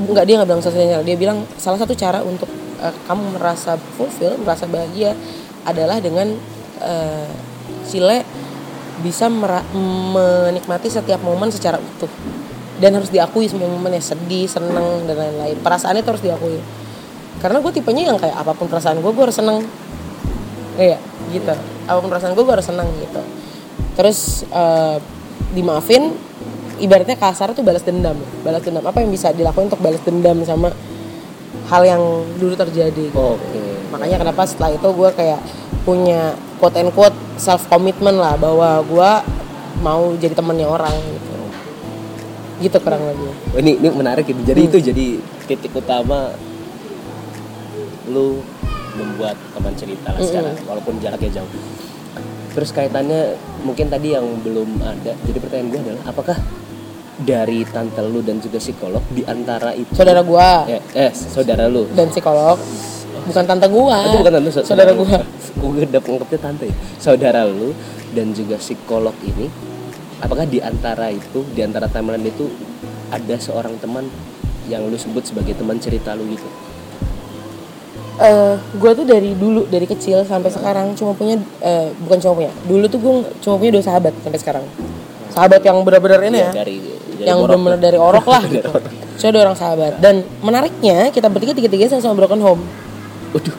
nggak dia nggak bilang satu-satunya dia bilang salah satu cara untuk eh, kamu merasa fulfill merasa bahagia adalah dengan eh, Cile bisa menikmati setiap momen secara utuh. Dan harus diakui semua momennya sedih seneng dan lain-lain. Perasaannya itu harus diakui. Karena gue tipenya yang kayak apa pun perasaan gue gue harus seneng. Iya gitu. Apa pun perasaan gue gue harus seneng gitu. Terus eh, dimaafin ibaratnya kasar tuh balas dendam. Balas dendam. Apa yang bisa dilakukan untuk balas dendam sama hal yang dulu terjadi? Oke. Makanya kenapa setelah itu gue kayak punya quote and quote self commitment lah bahwa gue mau jadi temannya orang gitu. Gitu kurang lebih. Oh, ini ini menarik itu jadi itu jadi titik utama lu membuat teman cerita lah secara walaupun jaraknya jauh. Terus kaitannya mungkin tadi yang belum ada jadi pertanyaan gue adalah apakah dari tante lu dan juga psikolog di antara itu. Saudara gue ya, eh saudara lu. Dan psikolog. Bukan tante gue itu bukan tante sa- saudara lu. gue gue udah pengertian tante. Ya. saudara lu dan juga psikolog ini apakah di antara itu di antara timeline itu ada seorang teman yang lu sebut sebagai teman cerita lu gitu? Eh gue tuh dari dulu dari kecil sampai sekarang cuma punya eh, bukan cuma punya. Dulu tuh gue cuma punya dua sahabat sampai sekarang. Sahabat yang benar-benar ini ya, dari, dari yang benar-benar dari orok lah gitu. Saya ada orang sahabat dan menariknya kita bertiga tiga-tiga sama-sama broken home. Waduh.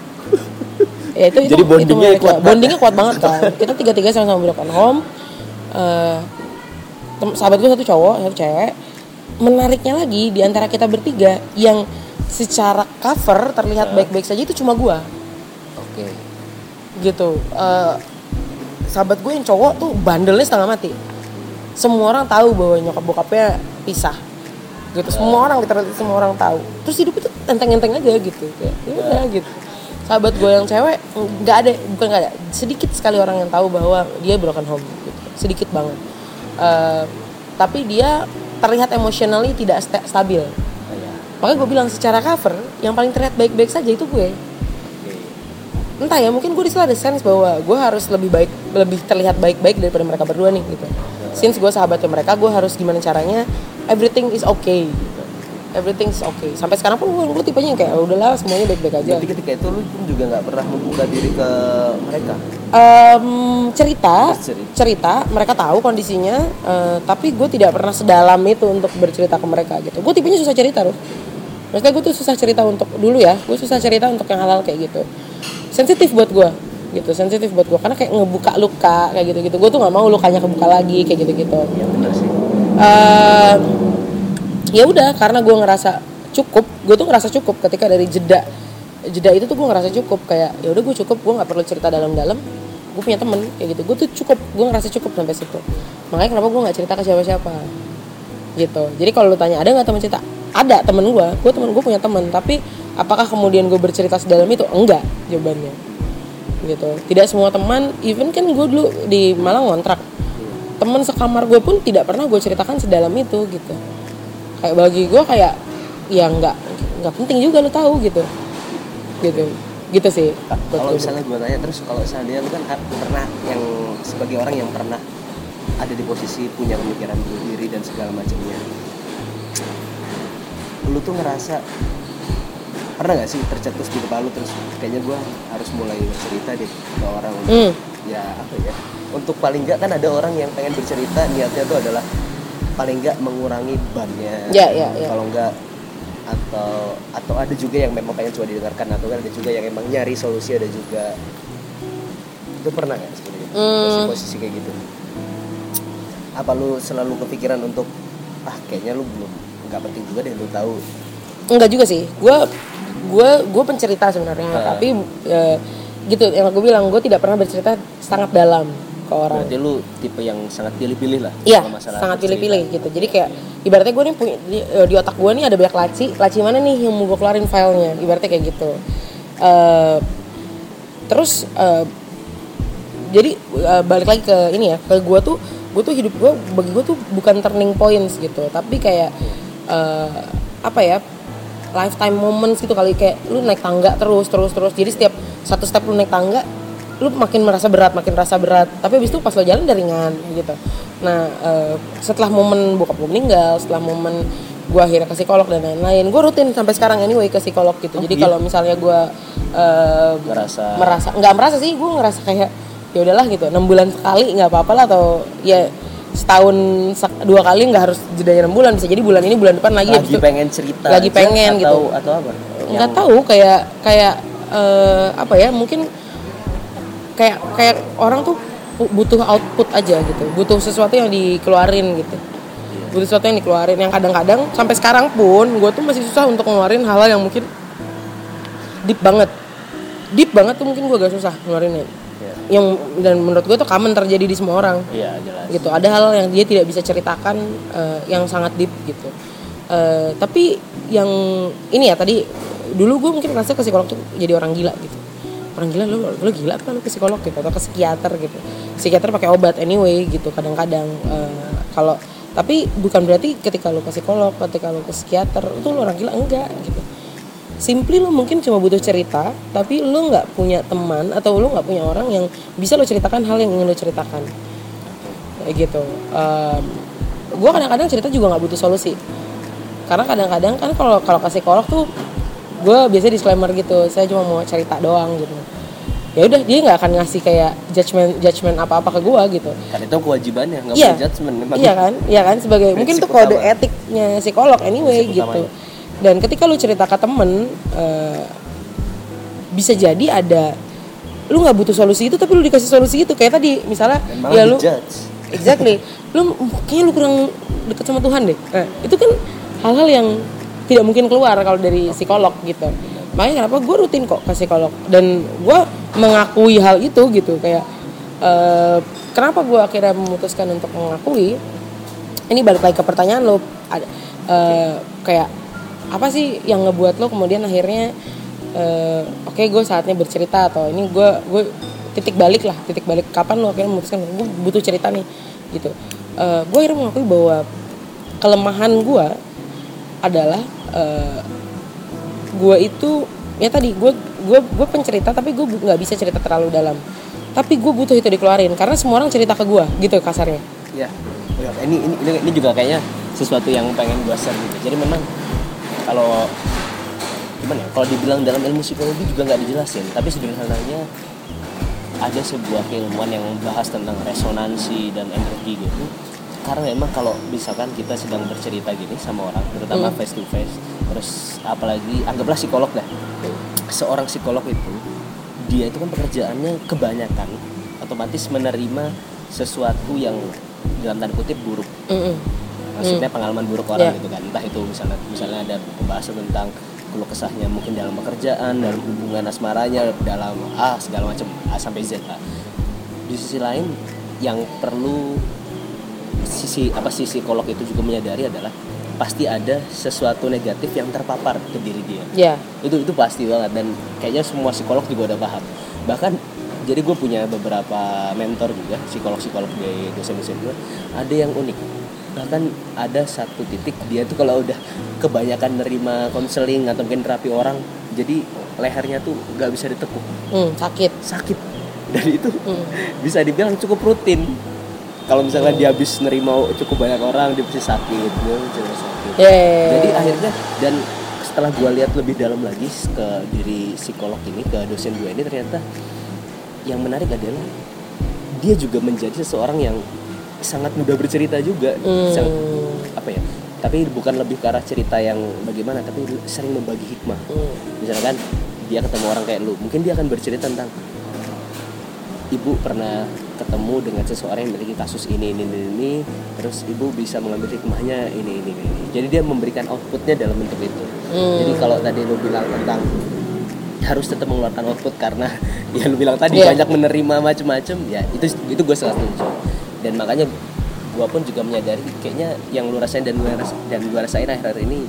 ya itu itu Jadi bondingnya itu kuat bondingnya kuat banget kan kita tiga-tiga sama-sama broken home. Tem- sahabat gue satu cowok satu cewek. Menariknya lagi di antara kita bertiga yang secara cover terlihat baik-baik saja itu cuma gue oke. Gitu. Eh, sahabat gue yang cowok tuh bandelnya setengah mati semua orang tahu bahwa nyokap bokapnya pisah. Gitu. Semua orang literally semua orang tahu. Terus hidup itu enteng-enteng aja gitu. Kayak ya udah gitu. Sahabat gue yang cewek nggak ada bukan nggak ada. Sedikit sekali orang yang tahu bahwa dia broken home gitu. Sedikit banget. Eh, tapi dia terlihat emotionally tidak sta- stabil. Makanya gue bilang secara cover yang paling terlihat baik-baik saja itu gue. Entah ya mungkin gue di situ ada sense bahwa gue harus lebih baik lebih terlihat baik-baik daripada mereka berdua nih gitu since gue sahabatnya mereka gue harus gimana caranya everything is okay gitu. everything is okay sampai sekarang pun gue, gue tipenya kayak "Oh, udahlah semuanya baik-baik aja Jadi ketika itu lu pun juga nggak pernah membuka diri ke mereka. Em, cerita Cerita. cerita mereka tahu kondisinya eh, tapi gue tidak pernah sedalam itu untuk bercerita ke mereka gitu gue tipenya susah cerita loh Maksudnya gue tuh susah cerita untuk dulu ya gue susah cerita untuk yang hal-hal kayak gitu sensitif buat gue gitu sensitif buat gue karena kayak ngebuka luka kayak gitu gitu gue tuh nggak mau lukanya kebuka lagi kayak gitu gitu Ya benar sih. Eh, ya udah karena gue ngerasa cukup gue tuh ngerasa cukup ketika dari jeda. Jeda itu tuh gue ngerasa cukup kayak ya udah gue cukup gue nggak perlu cerita dalam-dalam. Gue punya temen kayak gitu. Gue tuh cukup gue ngerasa cukup sampai situ. Makanya kenapa gue nggak cerita ke siapa-siapa? Gitu. Jadi kalau lu tanya ada nggak teman cerita? Ada temen gue gue temen gue punya temen. Tapi apakah kemudian gue bercerita sedalam itu? Enggak jawabannya gitu. Tidak semua teman even kan gue dulu di Malang ngontrak. Teman sekamar gue pun tidak pernah gue ceritakan sedalam itu gitu. Kayak bagi gue kayak ya nggak nggak penting juga lu tahu gitu. Gitu gitu sih. Kalau misalnya gue tanya terus kalau misalnya lu kan pernah yang sebagai orang yang pernah ada di posisi punya pemikiran diri dan segala macamnya. Lu tuh ngerasa pernah gak sih tercetus di kepala lu? Terus kayaknya gue harus mulai bercerita deh ke orang untuk Hmm. ya apa ya untuk paling nggak kan ada orang yang pengen bercerita niatnya tuh adalah paling nggak mengurangi bannya Ya, ya, ya. kalau nggak atau atau ada juga yang memang pengen coba didengarkan atau kan ada juga yang emang nyari solusi ada juga. Itu pernah nggak sebenarnya? Hmm. posisi-posisi kayak gitu. Apa lu selalu kepikiran untuk ah kayaknya lu belum nggak penting juga deh lu tahu. Enggak juga sih. Gue gue gue pencerita sebenarnya Ah. tapi eh, gitu yang aku bilang gue tidak pernah bercerita sangat dalam ke orang berarti lu tipe yang sangat pilih-pilih lah Iya, sangat pilih-pilih gitu. Jadi kayak ibaratnya gue nih punya di, eh, di otak gue nih ada banyak laci, laci mana nih yang mau gue keluarin filenya, ibaratnya kayak gitu. Eh, terus eh, jadi eh, balik lagi ke ini ya, ke gue tuh, gue tuh hidup gue bagi gue tuh bukan turning points gitu, tapi kayak eh, apa ya lifetime moments gitu kali kayak lu naik tangga terus terus terus. Jadi setiap satu step lu naik tangga lu makin merasa berat makin merasa berat. Tapi habis itu pas lo jalan udah ringan gitu. Nah eh, setelah momen bokap gue meninggal setelah momen gue akhirnya ke psikolog dan lain-lain gue rutin sampai sekarang anyway ke psikolog gitu. Jadi iya? kalau misalnya gue eh, Ngerasa- merasa nggak merasa sih gue ngerasa kayak ya udahlah gitu. Enam bulan sekali nggak apa-apa lah atau ya setahun dua kali nggak harus jedanya enam bulan bisa jadi bulan ini bulan depan lagi lagi itu- pengen cerita lagi aja pengen atau, gitu. atau apa? Nggak tahu kayak kayak eh, apa ya mungkin kayak kayak orang tuh butuh output aja gitu. Butuh sesuatu yang dikeluarin gitu. Butuh sesuatu yang dikeluarin. Yang kadang-kadang sampai sekarang pun gue tuh masih susah untuk ngeluarin hal-hal yang mungkin deep banget. Deep banget tuh mungkin gue agak susah ngeluarinnya. Iya. Yang dan menurut gue tuh common terjadi di semua orang. Iya jelas. Gitu. Ada hal yang dia tidak bisa ceritakan eh, yang sangat deep gitu. Eh, tapi yang ini ya tadi dulu gue mungkin merasa ke psikolog tuh jadi orang gila gitu. Orang gila lu lu gila apa lu ke psikolog gitu atau ke psikiater gitu. Psikiater pakai obat anyway gitu kadang-kadang eh, kalau tapi bukan berarti ketika lu ke psikolog ketika lu ke psikiater itu lu orang gila enggak gitu simply lu mungkin cuma butuh cerita tapi lu nggak punya teman atau lu nggak punya orang yang bisa lu ceritakan hal yang ingin lu ceritakan kayak gitu gue kadang-kadang cerita juga nggak butuh solusi karena kadang-kadang kan kalau kalau ke psikolog tuh gue biasanya disclaimer gitu saya cuma mau cerita doang gitu ya udah dia nggak akan ngasih kayak judgement judgement apa apa ke gue gitu kan itu kewajibannya nggak boleh judgement Iya kan? Iya kan sebagai mungkin itu Prinsip kode utama. etiknya psikolog anyway Prinsip gitu. utamanya. Dan ketika lu cerita ke temen eh, bisa jadi ada lu nggak butuh solusi itu tapi lu dikasih solusi itu. Kayak tadi misalnya ya lu dijudge. exactly. Lu kayaknya lu kurang deket sama Tuhan deh. Nah, itu kan hal-hal yang tidak mungkin keluar kalau dari psikolog gitu. Makanya kenapa gue rutin kok ke psikolog. Dan gue mengakui hal itu gitu. Kayak eh, kenapa gue akhirnya memutuskan untuk mengakui? Ini balik lagi ke pertanyaan lo ada eh, kayak apa sih yang ngebuat lo kemudian akhirnya eh, oke gue saatnya bercerita atau ini gue gue titik balik lah titik balik kapan lo akhirnya memutuskan gue butuh cerita nih gitu. Eh, gue akhirnya mengakui bahwa kelemahan gue adalah eh, gue itu ya tadi gue gue gue pencerita tapi gue nggak bisa cerita terlalu dalam. Tapi gue butuh itu dikeluarin karena semua orang cerita ke gue gitu kasarnya. Ya ini ini ini juga kayaknya sesuatu yang pengen gue share gitu. Jadi memang kalau gimana ya kalau dibilang dalam ilmu psikologi juga nggak dijelasin tapi sederhananya ada sebuah keilmuan yang bahas tentang resonansi dan energi gitu karena memang kalau misalkan kita sedang bercerita gini sama orang terutama Hmm. face to face terus apalagi anggaplah psikolog dah seorang psikolog itu dia itu kan pekerjaannya kebanyakan otomatis menerima sesuatu yang dalam tanda kutip buruk Mm-mm. Maksudnya pengalaman buruk orang Iya. gitu kan. Entah itu misalnya misalnya ada pembahasan tentang keluh kesahnya mungkin dalam pekerjaan dalam hubungan asmaranya dalam A segala macam A sampai Z lah. di sisi lain yang perlu sisi apa sih psikolog itu juga menyadari adalah pasti ada sesuatu negatif yang terpapar ke diri dia. Ya. Itu itu pasti banget dan kayaknya semua psikolog juga udah paham. Bahkan jadi gue punya beberapa mentor juga psikolog psikolog di dosen-dosen gue ada yang unik bahkan ada satu titik dia tuh kalau udah kebanyakan nerima konseling atau mungkin terapi orang jadi lehernya tuh nggak bisa ditekuk. Hmm, sakit. Sakit. Dan itu Hmm. bisa dibilang cukup rutin. Kalau misalnya dia habis nerima cukup banyak orang dia pasti sakit dia pasti sakit. Ya jadi akhirnya dan setelah gue lihat lebih dalam lagi ke diri psikolog ini ke dosen gue ini ternyata yang menarik adalah dia juga menjadi seseorang yang sangat mudah bercerita juga Hmm. Sangat- apa ya tapi bukan lebih ke arah cerita yang bagaimana tapi sering membagi hikmah Hmm. misalkan dia ketemu orang kayak lu mungkin dia akan bercerita tentang ibu pernah ketemu dengan seseorang yang memiliki kasus ini ini ini, ini terus ibu bisa mengambil hikmahnya ini ini ini jadi dia memberikan outputnya dalam bentuk itu Hmm. jadi kalau tadi lu bilang tentang harus tetap mengeluarkan output karena ya lu bilang tadi Iya. banyak menerima macam-macam ya itu itu gue sangat setuju dan makanya gue pun juga menyadari kayaknya yang lu rasain dan gue ras- dan gue rasain akhir-akhir ini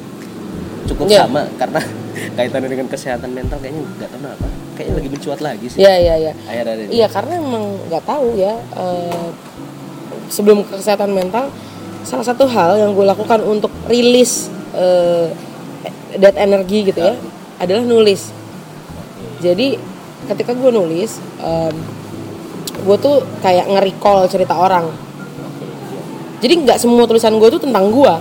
cukup Iya. sama karena kaitannya dengan kesehatan mental kayaknya nggak tahu kenapa. Kayaknya lagi mencuat lagi sih. Ya ya ya akhir-akhir ini. Iya karena emang nggak tahu ya eh, sebelum ke kesehatan mental salah satu hal yang gue lakukan untuk rilis eh, that energi gitu ya adalah nulis. Jadi ketika gue nulis, em, gue tuh kayak nge-recall cerita orang. Jadi nggak semua tulisan gue tuh tentang gue,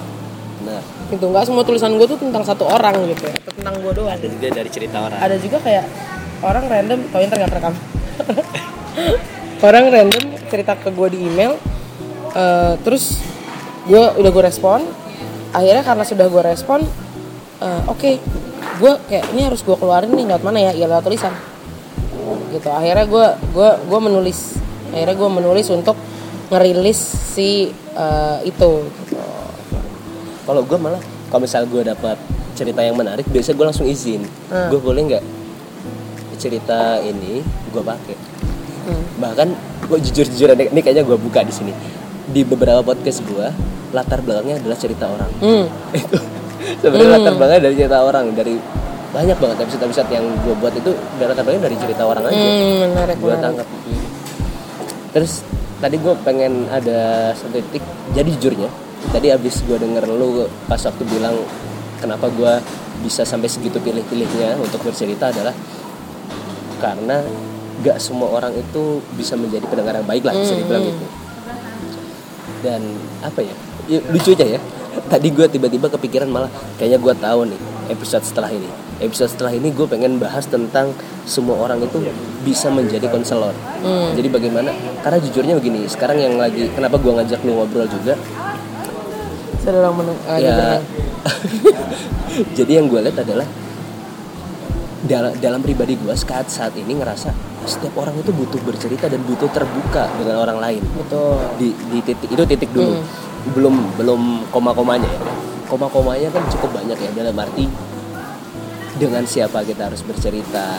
nah gitu nggak semua tulisan gue tuh tentang satu orang gitu. Ya, atau tentang gue doang. Ada juga dari cerita orang. Ada juga kayak orang random tau ntar nggak terekam. Orang random cerita ke gue di email eh, terus gue udah gue respon. Akhirnya karena sudah gue respon eh, oke gue kayak ini harus gue keluarin nih lewat mana ya? Ya lewat tulisan gitu akhirnya gue gue gue menulis akhirnya gue menulis untuk ngerilis si eh, itu gitu. kalau gue malah kalau misal gue dapat cerita yang menarik biasanya gue langsung izin Hmm. gue boleh nggak cerita ini gue pakai Hmm. bahkan gue jujur jujur ini kayaknya gue buka di sini di beberapa podcast gue latar belakangnya adalah cerita orang Hmm. itu sebenarnya Hmm. latar belakangnya dari cerita orang dari banyak banget episode episode yang gue buat itu dari latar belakangnya dari cerita orang aja. Hmm, menarik gue tangkap terus tadi gue pengen ada satu titik. Jadi jujurnya tadi abis gue denger lu pas waktu bilang kenapa gue bisa sampai segitu pilih-pilihnya untuk bercerita adalah karena gak semua orang itu bisa menjadi pendengar yang baik lah bisa dibilang gitu. Dan apa ya, ya lucu aja ya. Tadi gue tiba-tiba kepikiran malah kayaknya gue tahu nih episode setelah ini. Episode setelah ini gue pengen bahas tentang semua orang itu bisa menjadi konselor. Hmm. jadi bagaimana? Karena jujurnya begini sekarang yang lagi kenapa gue ngajak lu ngobrol juga? Sedang meneng- ah, ya. dengerin. jadi yang gue lihat adalah dalam dalam pribadi gue saat saat ini ngerasa setiap orang itu butuh bercerita dan butuh terbuka dengan orang lain. Betul. Di, di titik itu titik dulu. Hmm. belum belum koma komanya ya koma komanya kan cukup banyak ya dalam arti dengan siapa kita harus bercerita.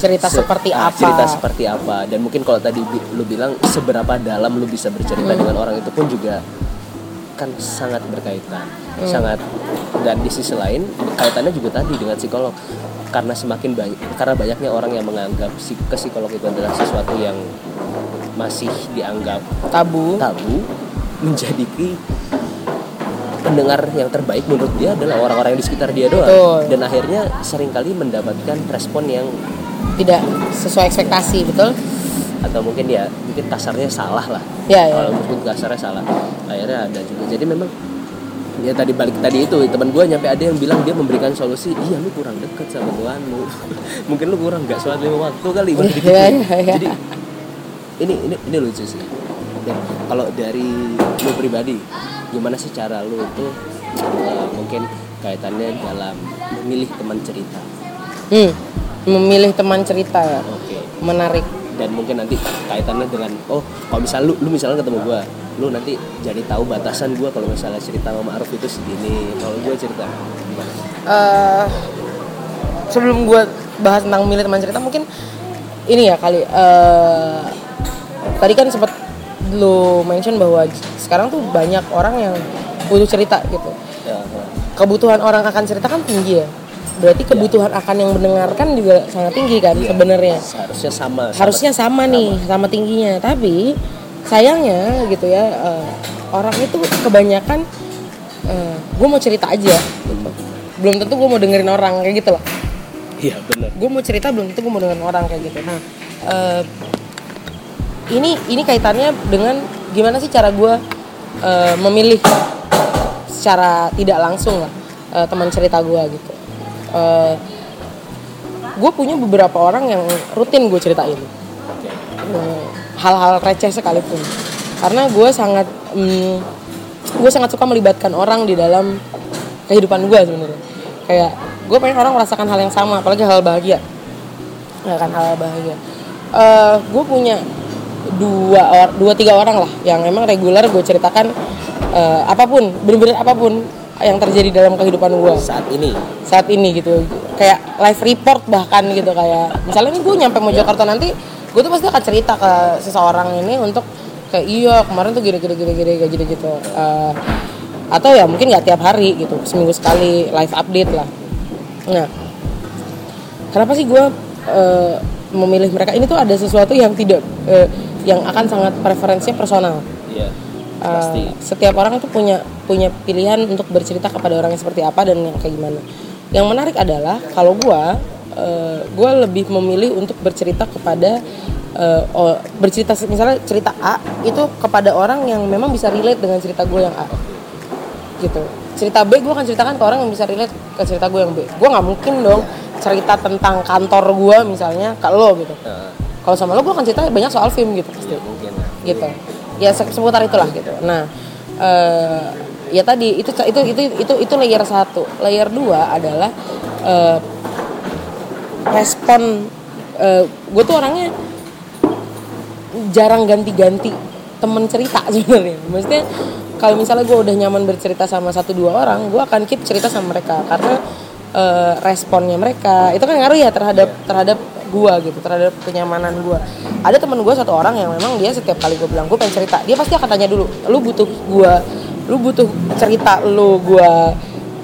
Cerita Se- seperti ah, apa. cerita seperti apa. Dan mungkin kalau tadi bi- lu bilang seberapa dalam lu bisa bercerita Hmm. dengan orang itu pun juga akan sangat berkaitan. Sangat dan di sisi lain kaitannya juga tadi dengan psikolog. Karena semakin banyak karena banyaknya orang yang menganggap si ke psikolog itu adalah sesuatu yang masih dianggap tabu. tabu menjadi pendengar yang terbaik menurut dia adalah orang-orang yang di sekitar dia doang Betul. dan akhirnya sering kali mendapatkan respon yang tidak sesuai ekspektasi betul atau mungkin ya mungkin kasarnya salah lah ya ya kalau mungkin kasarnya salah akhirnya ada juga jadi memang ya tadi balik tadi itu teman gue nyampe ada yang bilang dia memberikan solusi iya lu kurang deket sama Tuhanmu mungkin lu kurang nggak sholat lima waktu kali. Gitu. Iya, iya. jadi ini ini ini lucu sih dan kalau dari lu pribadi gimana sih cara lu itu eh, mungkin kaitannya dalam memilih teman cerita? Hmm. memilih teman cerita ya? Oke. Menarik. Dan mungkin nanti kaitannya dengan oh kalau misal lu lu misalnya ketemu gua lu nanti jadi tahu batasan gua kalau misalnya cerita sama Arif itu segini. Kalau gua cerita gimana? Eh sebelum gue bahas tentang milih teman cerita mungkin ini ya kali eh tadi kan sempat lu mention bahwa sekarang tuh banyak orang yang butuh cerita gitu. Ya, kebutuhan orang akan cerita kan tinggi ya. Berarti kebutuhan akan yang mendengarkan juga sangat tinggi kan Iya. sebenarnya. Seharusnya sama harusnya sama nih sama. tingginya. Tapi sayangnya gitu ya eh, orang itu kebanyakan gue mau cerita aja. Gitu. belum tentu gue mau dengerin orang kayak gitu loh. Iya benar. Gue mau cerita belum tentu gue mau dengerin orang kayak gitu. Nah eh, ini ini kaitannya dengan gimana sih cara gue eh, memilih secara tidak langsung lah eh, teman cerita gue gitu. Gue punya beberapa orang yang rutin gue ceritain. Eh, hal-hal receh sekalipun. Karena gue sangat mm, gue sangat suka melibatkan orang di dalam kehidupan gue sebenarnya. Kayak gue pengen orang merasakan hal yang sama apalagi hal bahagia. Ya kan hal bahagia. Eh, gue punya dua or- dua tiga orang lah yang emang reguler gue ceritakan eh, apa pun bener-bener apa pun yang terjadi dalam kehidupan gue saat ini? Saat ini gitu. Kayak live report bahkan gitu kayak misalnya nih gue nyampe Mojokerto nanti gue tuh pasti akan cerita ke seseorang ini untuk kayak iya kemarin tuh gini gini gini gini kayak gitu gitu. Eh, atau ya mungkin nggak tiap hari gitu seminggu sekali live update lah. Nah kenapa sih gue eh, memilih mereka? Ini tuh ada sesuatu yang tidak eh, yang akan sangat preferensinya personal iya Uh, pasti setiap orang tuh punya punya pilihan untuk bercerita kepada orang yang seperti apa dan yang kayak gimana. Yang menarik adalah kalau gua uh, gua lebih memilih untuk bercerita kepada uh, oh, bercerita misalnya cerita A itu kepada orang yang memang bisa relate dengan cerita gue yang A. Gitu. Cerita B gue akan ceritakan ke orang yang bisa relate ke cerita gue yang B. Gue nggak mungkin dong cerita tentang kantor gue misalnya ke lo gitu. Kalau sama lo gue akan cerita banyak soal film gitu pasti. Mungkin lah. gitu. Ya se- seputar itulah gitu. Nah eh, ya tadi itu itu itu itu itu layer satu. Layer dua adalah eh, respon gue tuh orangnya jarang ganti-ganti temen cerita sebenarnya. Maksudnya kalau misalnya gue udah nyaman bercerita sama satu dua orang gue akan keep cerita sama mereka. Karena eh, responnya mereka itu kan ngaruh ya terhadap terhadap gue gitu terhadap kenyamanan gue ada temen gue satu orang yang memang dia setiap kali gue bilang gue pengen cerita dia pasti akan tanya dulu lu butuh gue lu butuh cerita lu gue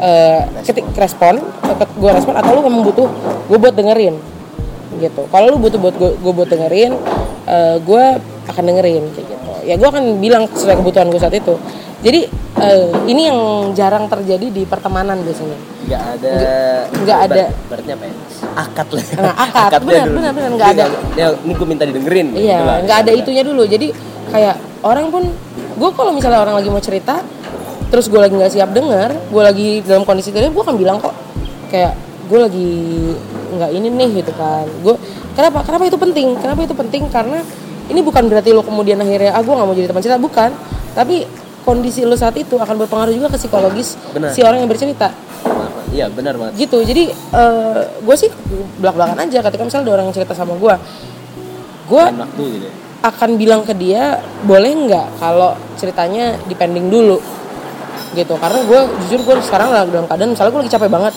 eh, ketik respon gue respon atau lu memang butuh gue buat dengerin? Gitu. Kalau lu butuh buat gue buat dengerin eh, gue akan dengerin kayak gitu ya gue akan bilang sesuai kebutuhan gue saat itu jadi eh, ini yang jarang terjadi di pertemanan biasanya nggak ada nggak ada. ber- berarti apa ya akad lah Nah, akad. Akadnya Benar, dulu. benar, benar, nggak Jadi ada. ya, ini gue minta didengerin gitu Iya, lah. nggak ada itunya dulu. Jadi kayak orang pun, gue kalau misalnya orang lagi mau cerita, terus gue lagi nggak siap dengar, gue lagi dalam kondisi tidak, gue akan bilang kok, kayak gue lagi nggak ini nih gitu kan. Gue kenapa? Kenapa itu penting? Kenapa itu penting? Karena ini bukan berarti lo kemudian akhirnya, ah gue nggak mau jadi teman cerita, bukan. Tapi kondisi lo saat itu akan berpengaruh juga ke psikologis Benar. si orang yang bercerita. Iya benar banget gitu. Jadi gue sih belak belakan aja ketika misalnya ada orang yang cerita sama gue gue gitu ya. akan bilang ke dia boleh nggak kalau ceritanya dipending dulu? Gitu. Karena gue jujur gue sekarang lagi dalam keadaan misalnya gue lagi capek banget.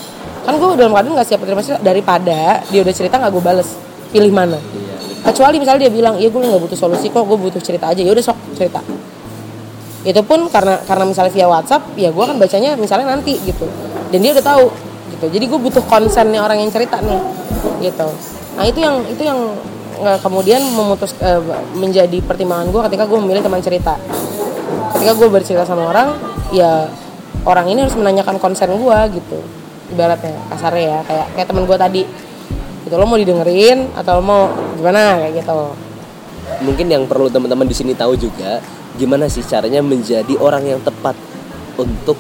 Kan gue dalam keadaan nggak siap terima cerita daripada dia udah cerita nggak gue bales. Pilih mana? Iya kecuali misalnya dia bilang iya gue nggak butuh solusi kok gue butuh cerita aja. Ya udah sok cerita. Itu pun karena karena misalnya via WhatsApp ya gue akan bacanya misalnya nanti gitu. Dan dia udah tahu gitu. Jadi gue butuh konsennya orang yang cerita nih gitu. Nah itu yang itu yang eh, kemudian memutus eh, menjadi pertimbangan gue ketika gue memilih teman cerita. Ketika gue bercerita sama orang ya orang ini harus menanyakan konsen gue gitu. Ibaratnya kasarnya ya kayak kayak teman gue tadi gitu lo mau didengerin atau lo mau gimana kayak gitu mungkin yang perlu teman-teman di sini tahu juga gimana sih caranya menjadi orang yang tepat untuk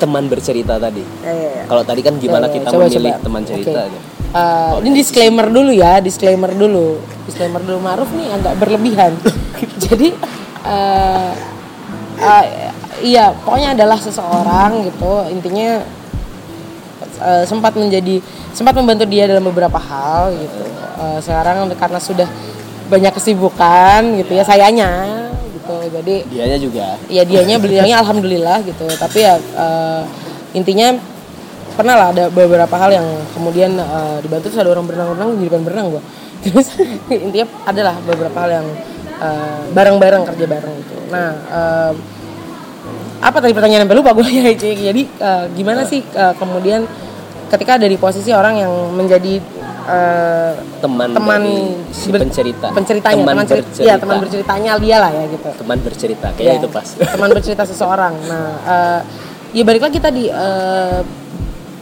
teman bercerita tadi. Ya, ya, ya. Kalau tadi kan gimana Ya, ya, kita coba, memilih coba. teman cerita. Gitu. Uh, ini disclaimer dulu ya, disclaimer dulu, disclaimer dulu Maruf nih agak berlebihan. Jadi uh, uh, iya pokoknya adalah seseorang gitu intinya uh, sempat menjadi sempat membantu dia dalam beberapa hal gitu. Uh, sekarang karena sudah banyak kesibukan gitu ya sayanya gitu. Jadi Dianya juga. ya dianya beliaunya alhamdulillah gitu. Tapi ya eh, intinya pernah lah ada beberapa hal yang kemudian eh, dibantu. Terus ada orang berenang-berenang di depan berenang gua. Terus intinya adalah beberapa hal yang eh, bareng-bareng kerja bareng gitu. Nah eh, apa tadi pertanyaan? Yang lupa gue ya jadi eh, gimana sih eh, kemudian ketika ada di posisi orang yang menjadi eh, Teman teman si pencerita. penceritanya Teman teman cerita, bercerita. ya teman berceritanya dia lah ya gitu Teman bercerita Ya, kayaknya itu pas. teman bercerita seseorang nah eh, ya balik lagi tadi eh,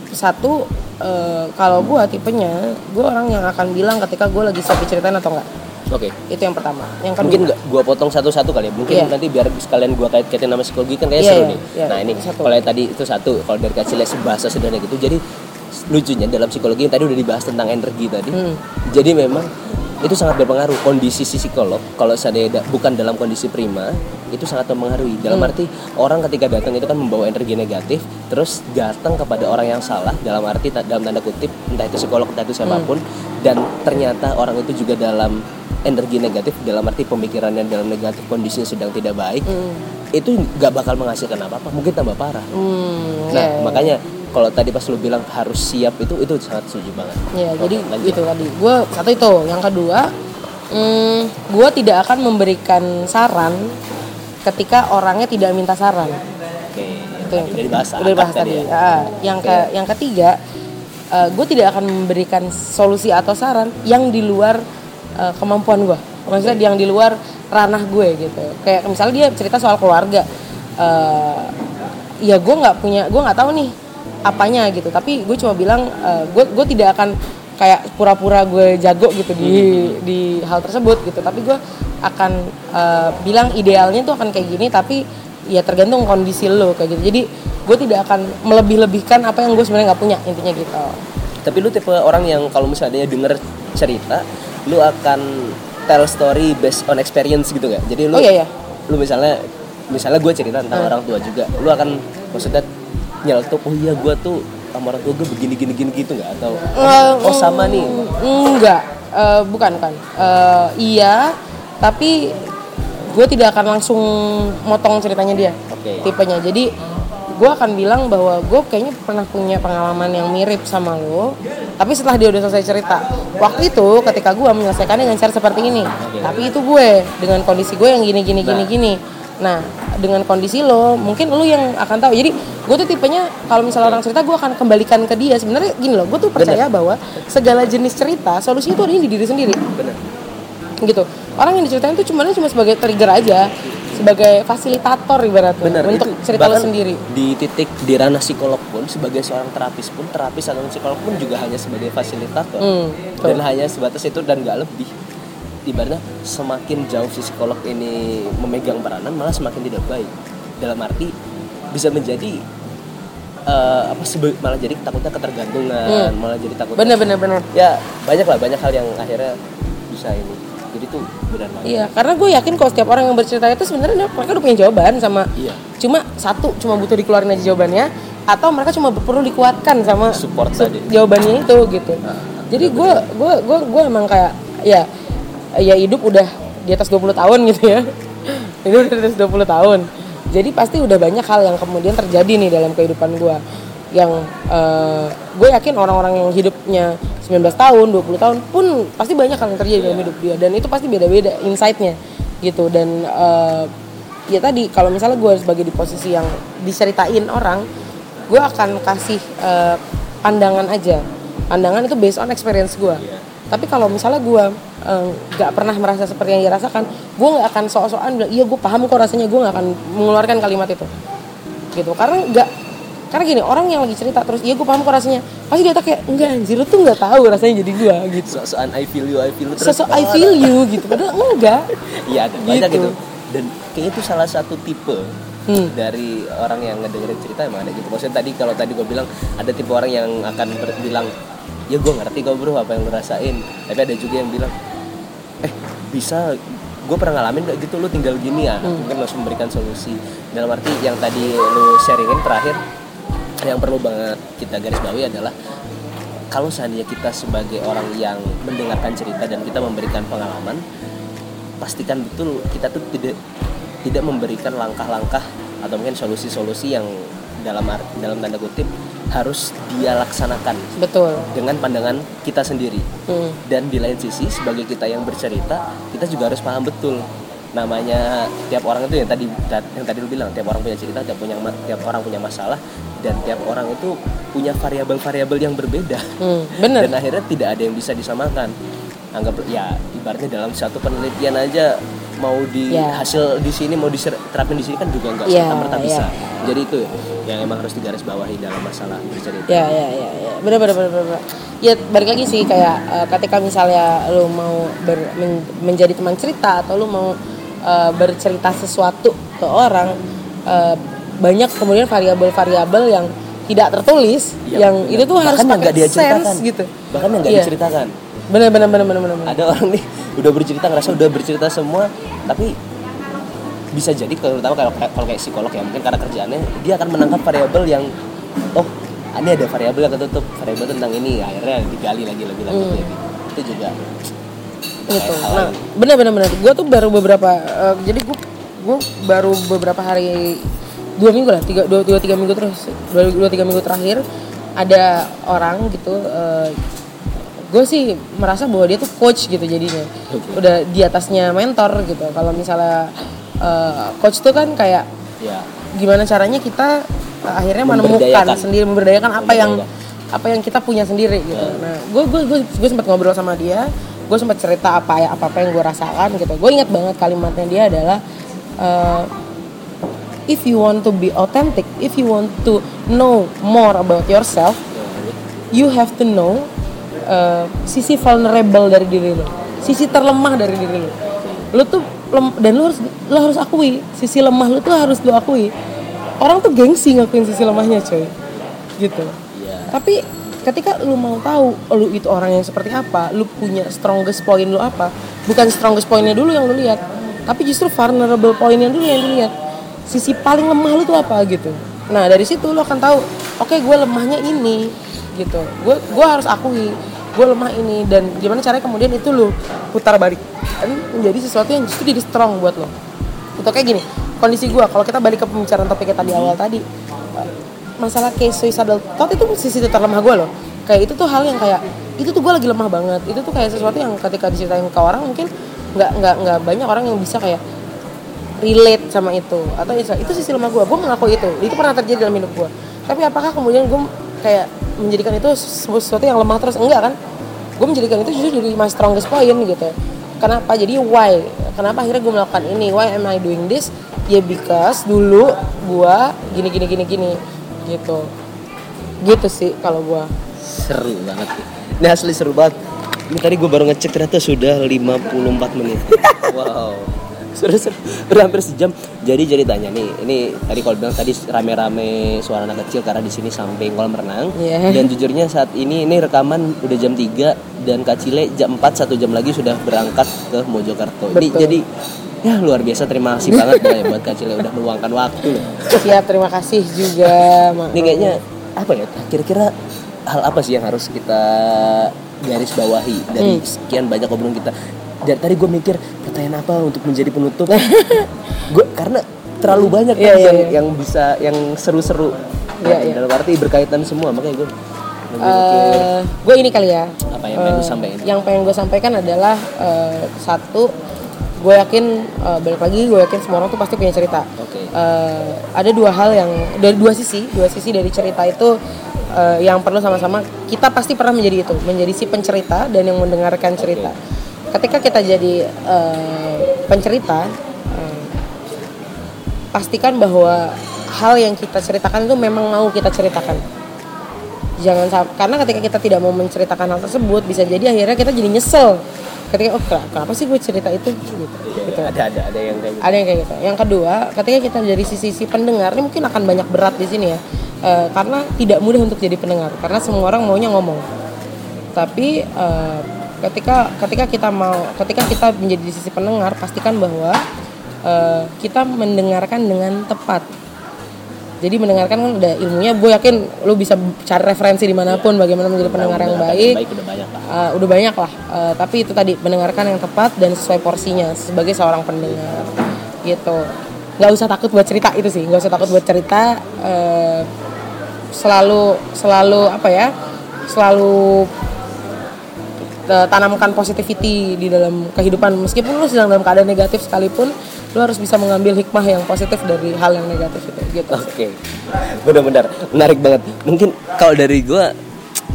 satu eh, kalau gue tipenya gue orang yang akan bilang ketika gue lagi siap diceritain atau enggak Oke. itu yang pertama yang kedua Mungkin nggak gua potong satu-satu kali ya. Mungkin Iya. nanti biar sekalian gua kait-kaitin nama psikologi kan kayaknya Iya, seru iya, nih. iya. Nah, ini kalau yang tadi itu satu, kalau dari kecil bahasa sederhana gitu. Jadi lucunya dalam psikologi yang tadi udah dibahas tentang energi tadi. Hmm. Jadi memang itu sangat berpengaruh kondisi si psikolog kalau seandainya da- bukan dalam kondisi prima itu sangat mempengaruhi dalam Hmm. arti orang ketika datang itu kan membawa energi negatif terus datang kepada orang yang salah dalam arti dalam tanda kutip entah itu psikolog entah itu siapa pun dan ternyata orang itu juga dalam energi negatif dalam arti pemikirannya dalam negatif kondisinya sedang tidak baik Hmm. itu nggak bakal menghasilkan apa apa mungkin tambah parah Hmm, nah ya. makanya kalau tadi pas lu bilang harus siap itu itu sangat setuju banget Ya, Oke, jadi lanjut. gitu tadi. Gue satu itu, yang kedua, hmm, gue tidak akan memberikan saran ketika orangnya tidak minta saran. oke Itu yang dibahas akad tadi. ya. Ah, yang ke, yang ketiga, gue tidak akan memberikan solusi atau saran yang di luar eh, kemampuan gue. Maksudnya yang di luar ranah gue gitu. Kayak misalnya dia cerita soal keluarga. eh, ya gue nggak punya, gue nggak tahu nih apanya gitu. Tapi gue cuma bilang, gue gue tidak akan kayak pura-pura gue jago gitu di di hal tersebut gitu. Tapi gue akan eh, bilang idealnya tuh akan kayak gini. Tapi ya tergantung kondisi lo kayak gitu. Jadi gue tidak akan melebih-lebihkan apa yang gue sebenarnya nggak punya intinya gitu. Tapi lu tipe orang yang kalau misalnya denger cerita, lu akan tell story based on experience gitu nggak? Jadi lu, Oh, iya, iya. lu misalnya, misalnya gue cerita tentang orang tua juga, lu akan maksudnya nyeletuk, oh iya gue tuh sama orang tua gue begini gini gini gitu nggak? Atau Eh, oh sama nih, Enggak, Eh, bukan bukan. Eh, iya, tapi gue tidak akan langsung motong ceritanya dia. Oke. Tipenya. Jadi gue akan bilang bahwa gue kayaknya pernah punya pengalaman yang mirip sama lo. Tapi setelah dia udah selesai cerita, waktu itu ketika gue menyelesaikannya dengan cara seperti ini. Tapi itu gue dengan kondisi gue yang gini gini gini gini. Nah, dengan kondisi lo, mungkin lo yang akan tahu. Jadi gue tuh tipenya kalau misalnya orang cerita, gue akan kembalikan ke dia. Sebenarnya gini loh, gue tuh percaya bahwa segala jenis cerita solusi itu adanya di diri sendiri bener? gitu orang yang diceritain tuh cuma cuma sebagai trigger aja sebagai fasilitator ibaratnya Bener. untuk itu cerita lo sendiri Di titik di ranah psikolog pun sebagai seorang terapis pun terapis atau psikolog pun juga hanya sebagai fasilitator Hmm, dan hanya sebatas itu dan nggak lebih. Ibaratnya semakin jauh si psikolog ini memegang peranan malah semakin tidak baik. Dalam arti bisa menjadi eh, apa sebe- malah jadi takutnya ketergantungan, malah jadi takut bener bener bener ya banyak lah banyak hal yang akhirnya bisa ini. Jadi tuh benar banget. iya karena gue yakin kalau setiap orang yang bercerita itu sebenarnya mereka udah punya jawaban sama Iya. cuma satu cuma butuh dikeluarin aja jawabannya atau mereka cuma perlu dikuatkan sama Support su- tadi. jawabannya itu gitu jadi gue gue gue gue emang kayak ya ya hidup udah di atas 20 tahun gitu ya. Hidup di atas 20 tahun. Jadi pasti udah banyak hal yang kemudian terjadi nih dalam kehidupan gue yang eh, gue yakin orang-orang yang hidupnya 19 tahun 20 tahun pun pasti banyak hal yang terjadi dalam hidup dia. Dan itu pasti beda-beda insight-nya gitu. Dan eh, ya tadi kalau misalnya gue sebagai di posisi yang diceritain orang gue akan kasih eh, pandangan aja. Pandangan itu based on experience gue tapi kalau misalnya gue nggak pernah merasa seperti yang dia rasakan gue nggak akan sok-sokan bilang iya gue paham kok rasanya gue nggak akan mengeluarkan kalimat itu gitu karena nggak karena gini orang yang lagi cerita terus iya gue paham kok rasanya pasti dia tak kayak enggak anjir lu tuh nggak tahu rasanya jadi gue gitu Sosokan I feel you, I feel you terus. sosok I feel you gitu padahal enggak Iya ada banyak Gitu. gitu. Dan kayaknya itu salah satu tipe Hmm. dari orang yang ngedengerin cerita emang ada gitu. Maksudnya tadi kalau tadi gue bilang ada tipe orang yang akan bilang ya gue ngerti kok bro apa yang lu rasain. Tapi ada juga yang bilang eh bisa gue pernah ngalamin gak gitu lu tinggal gini ya Hmm. mungkin langsung memberikan solusi dalam arti yang tadi lu sharingin terakhir yang perlu banget kita garis bawahi adalah kalau seandainya kita sebagai orang yang mendengarkan cerita dan kita memberikan pengalaman pastikan betul kita tuh tidak tidak memberikan langkah-langkah atau mungkin solusi-solusi yang dalam dalam tanda kutip harus dia laksanakan betul. dengan pandangan kita sendiri. Hmm. dan di lain sisi sebagai kita yang bercerita kita juga harus paham betul. Namanya tiap orang itu yang tadi yang tadi lu bilang tiap orang punya cerita tiap punya tiap orang punya masalah dan tiap orang itu punya variabel-variabel yang berbeda. Hmm, bener dan akhirnya tidak ada yang bisa disamakan. Anggap ya ibaratnya dalam satu penelitian aja mau di Ya. hasil di sini mau diterapin di sini kan juga nggak Ya, serta merta ya. bisa. Jadi itu yang emang harus digarisbawahi dalam masalah bercerita ya ya ya ya bener bener bener, bener. ya balik lagi sih kayak eh, ketika misalnya lu mau ber- men- menjadi teman cerita atau lu mau eh, bercerita sesuatu ke orang eh, banyak kemudian variabel-variabel yang tidak tertulis Iya, yang bener. itu tuh harus Bahkan yang pakai nggak dia sense gitu bahkan yang nggak Iya. diceritakan bener bener bener bener bener. ada orang nih udah bercerita ngerasa udah bercerita semua tapi bisa jadi terutama kalau kalau kayak psikolog ya mungkin karena kerjaannya dia akan menangkap variabel yang oh ini ada variabel yang ketutup variabel tentang ini akhirnya digali lagi lebih lanjut Hmm. lagi. Itu juga gitu nah bener bener bener gue tuh baru beberapa eh, jadi gue gue baru beberapa hari dua minggu lah tiga dua, dua tiga minggu terus dua, dua tiga minggu terakhir ada orang gitu gue sih merasa bahwa dia tuh coach gitu jadinya. Udah di atasnya mentor gitu. Kalau misalnya eh, coach tuh kan kayak ya gimana caranya kita uh, akhirnya menemukan sendiri memberdayakan apa yang apa yang kita punya sendiri gitu. Nah, gue gue gue gue sempat ngobrol sama dia, gue sempat cerita apa ya apa apa yang gue rasakan gitu. Gue ingat banget kalimatnya dia adalah uh, if you want to be authentic, if you want to know more about yourself, you have to know uh, sisi vulnerable dari diri lo, sisi terlemah dari diri lo. Lo tuh lem- dan lo harus lo harus akui sisi lemah lo tuh harus lo akui. Orang tuh gengsi ngakuin sisi lemahnya, coy. Gitu. Iya. Tapi ketika lu mau tahu lu itu orang yang seperti apa, lu punya strongest point lu apa, bukan strongest pointnya dulu yang lu lihat, tapi justru vulnerable pointnya dulu yang dilihat. Sisi paling lemah lu tuh apa gitu. Nah dari situ lu akan tahu, oke gue lemahnya ini, gitu. Gue gue harus akui gue lemah ini dan gimana caranya kemudian itu lu putar balik. Dan menjadi sesuatu yang justru jadi strong buat lo. Untuk kayak gini, kondisi gue kalau kita balik ke pembicaraan topiknya tadi awal tadi, masalah case suicidal thought itu sisi terlemah gue loh. Kayak itu tuh hal yang kayak itu tuh gue lagi lemah banget. Itu tuh kayak sesuatu yang ketika diceritain ke orang mungkin nggak nggak nggak banyak orang yang bisa kayak relate sama itu. Atau itu, itu sisi lemah gue gue mengaku itu. Itu pernah terjadi dalam hidup gue tapi apakah kemudian gue kayak menjadikan itu sesuatu yang lemah terus? Enggak kan gue menjadikan itu justru jadi my strongest point gitu. Kenapa? Jadi why? Kenapa akhirnya gue melakukan ini? Why am I doing this? Ya because dulu gue gini gini gini gini. Gitu. Gitu sih kalau gue seru banget. Ini asli seru banget. Ini tadi gue baru ngecek ternyata sudah 54 menit. Wow sudah seru udah hampir sejam. Jadi ceritanya nih ini tadi kalau bilang tadi rame-rame suara anak kecil karena di sini samping kolam renang Iya. dan jujurnya saat ini ini rekaman udah jam 3 dan Kak Cile jam 4 satu jam lagi sudah berangkat ke Mojokerto. Ini Betul. jadi ya luar biasa. Terima kasih banget ya buat Kak Cile udah meluangkan waktu. Loh siap terima kasih juga ini kayaknya apa ya kira-kira hal apa sih yang harus kita garis bawahi dari Hmm. sekian banyak obrolan kita? Dari tadi gue mikir pertanyaan apa untuk menjadi penutup? Gue karena terlalu banyak kan iya, yang iya. yang bisa yang seru-seru. Iya, iya. dalam arti berkaitan semua makanya gue Eh, gue ini kali ya. Apa yang pengen lu eh, sampaikan? yang pengen gue sampaikan adalah eh, satu gue yakin uh, balik lagi gue yakin semua orang tuh pasti punya cerita. Oke. Uh, ada dua hal yang dari dua sisi dua sisi dari cerita itu uh, yang perlu sama-sama kita pasti pernah menjadi itu menjadi si pencerita dan yang mendengarkan cerita ketika kita jadi uh, pencerita uh, pastikan bahwa hal yang kita ceritakan itu memang mau kita ceritakan. Jangan karena ketika kita tidak mau menceritakan hal tersebut bisa jadi akhirnya kita jadi nyesel. Ketika oh kenapa, sih gue cerita itu? Gitu, gitu. Ada ada ada yang kayak gitu. ada yang kayak gitu. Yang kedua ketika kita dari sisi si pendengar ini mungkin akan banyak berat di sini ya. Eh, karena tidak mudah untuk jadi pendengar karena semua orang maunya ngomong. Tapi eh, ketika ketika kita mau ketika kita menjadi di sisi pendengar pastikan bahwa eh, kita mendengarkan dengan tepat. Jadi mendengarkan kan udah ilmunya gue yakin lu bisa cari referensi di mana pun bagaimana menjadi pendengar yang baik baik. udah banyak lah. Uh, udah banyak lah. Uh, tapi itu tadi mendengarkan yang tepat dan sesuai porsinya sebagai seorang pendengar. Gitu. Nggak usah takut buat cerita itu sih. Nggak usah takut buat cerita uh, selalu selalu apa ya selalu uh, tanamkan positivity di dalam kehidupan meskipun lu sedang dalam keadaan negatif sekalipun lu harus bisa mengambil hikmah yang positif dari hal yang negatif itu gitu. Oke, benar-benar menarik banget. Mungkin kalau dari gua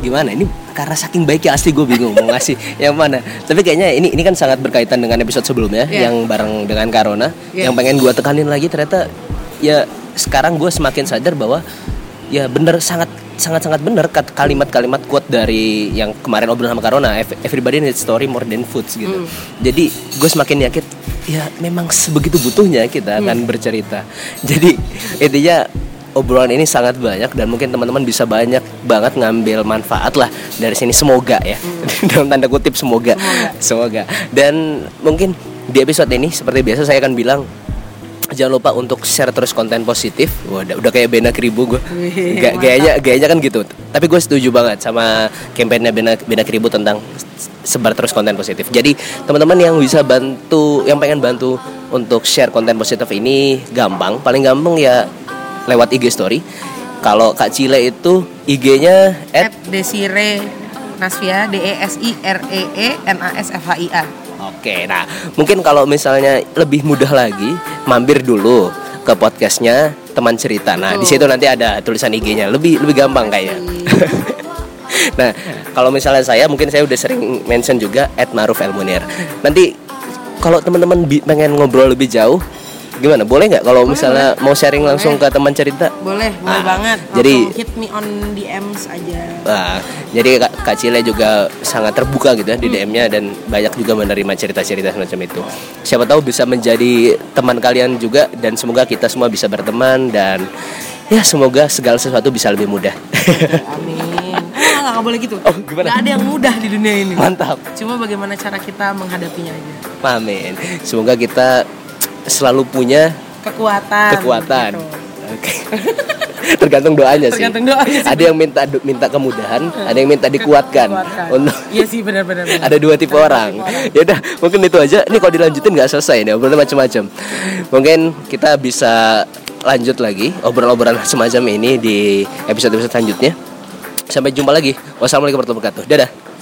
gimana ini karena saking baiknya asli gue bingung mau ngasih yang mana. Tapi kayaknya ini ini kan sangat berkaitan dengan episode sebelumnya Iya. yang bareng dengan Karona. Iya. Yang pengen gua tekanin lagi ternyata ya sekarang gue semakin sadar bahwa ya bener sangat sangat sangat bener kat- kalimat-kalimat quote dari yang kemarin obrolan sama Karona "Ev- everybody needs story more than foods gitu. Jadi gue semakin yakin ya memang sebegitu butuhnya kita akan bercerita. Jadi intinya obrolan ini sangat banyak dan mungkin teman-teman bisa banyak banget ngambil manfaat lah dari sini. Semoga ya. Dalam tanda kutip semoga. Semoga. Dan mungkin di episode ini seperti biasa saya akan bilang jangan lupa untuk share terus konten positif. Wah, udah, udah kayak Bena Kribu gue. Wih, Ga- Gayanya gayanya kan gitu. Tapi gue setuju banget sama kampanye Bena Bena Kribu tentang sebar terus konten positif. Jadi teman-teman yang bisa bantu, yang pengen bantu untuk share konten positif ini gampang. Paling gampang ya lewat IG story. Kalau Kak Cile itu IG-nya at Desire Nasvia D E S I R E E N A S F H I A Oke, nah mungkin kalau misalnya lebih mudah lagi, mampir dulu ke podcastnya teman cerita. Nah di situ nanti ada tulisan IG-nya, lebih lebih gampang kayaknya. nah kalau misalnya saya, mungkin saya udah sering mention juga @maruf elmunir. Nanti kalau teman-teman pengen ngobrol lebih jauh, gimana? Boleh nggak kalau misalnya mau sharing langsung ke teman cerita? boleh boleh Ah, banget jadi- Langsung hit me on DMs aja Wah, jadi Kak, Kak Cile juga sangat terbuka gitu ya di DM-nya dan banyak juga menerima cerita-cerita semacam itu. Siapa tahu bisa menjadi teman kalian juga dan semoga kita semua bisa berteman dan ya semoga segala sesuatu bisa lebih mudah. amin nggak boleh gitu Oh, gimana? nggak ada yang mudah di dunia ini Mantap. cuma bagaimana cara kita menghadapinya aja Amin. Semoga kita selalu punya kekuatan kekuatan. gitu. Tergantung doanya sih. Tergantung doanya sih. Ada yang minta minta kemudahan, ada yang minta dikuatkan. Untuk iya sih benar-benar benar. ada dua tipe Ada orang. orang. Ya udah, mungkin itu aja. Ini kalau dilanjutin nggak selesai nih, obrolan macam-macam. Mungkin kita bisa lanjut lagi obrolan-obrolan semacam ini di episode-episode selanjutnya. Sampai jumpa lagi. Wassalamualaikum warahmatullahi wabarakatuh. Dadah.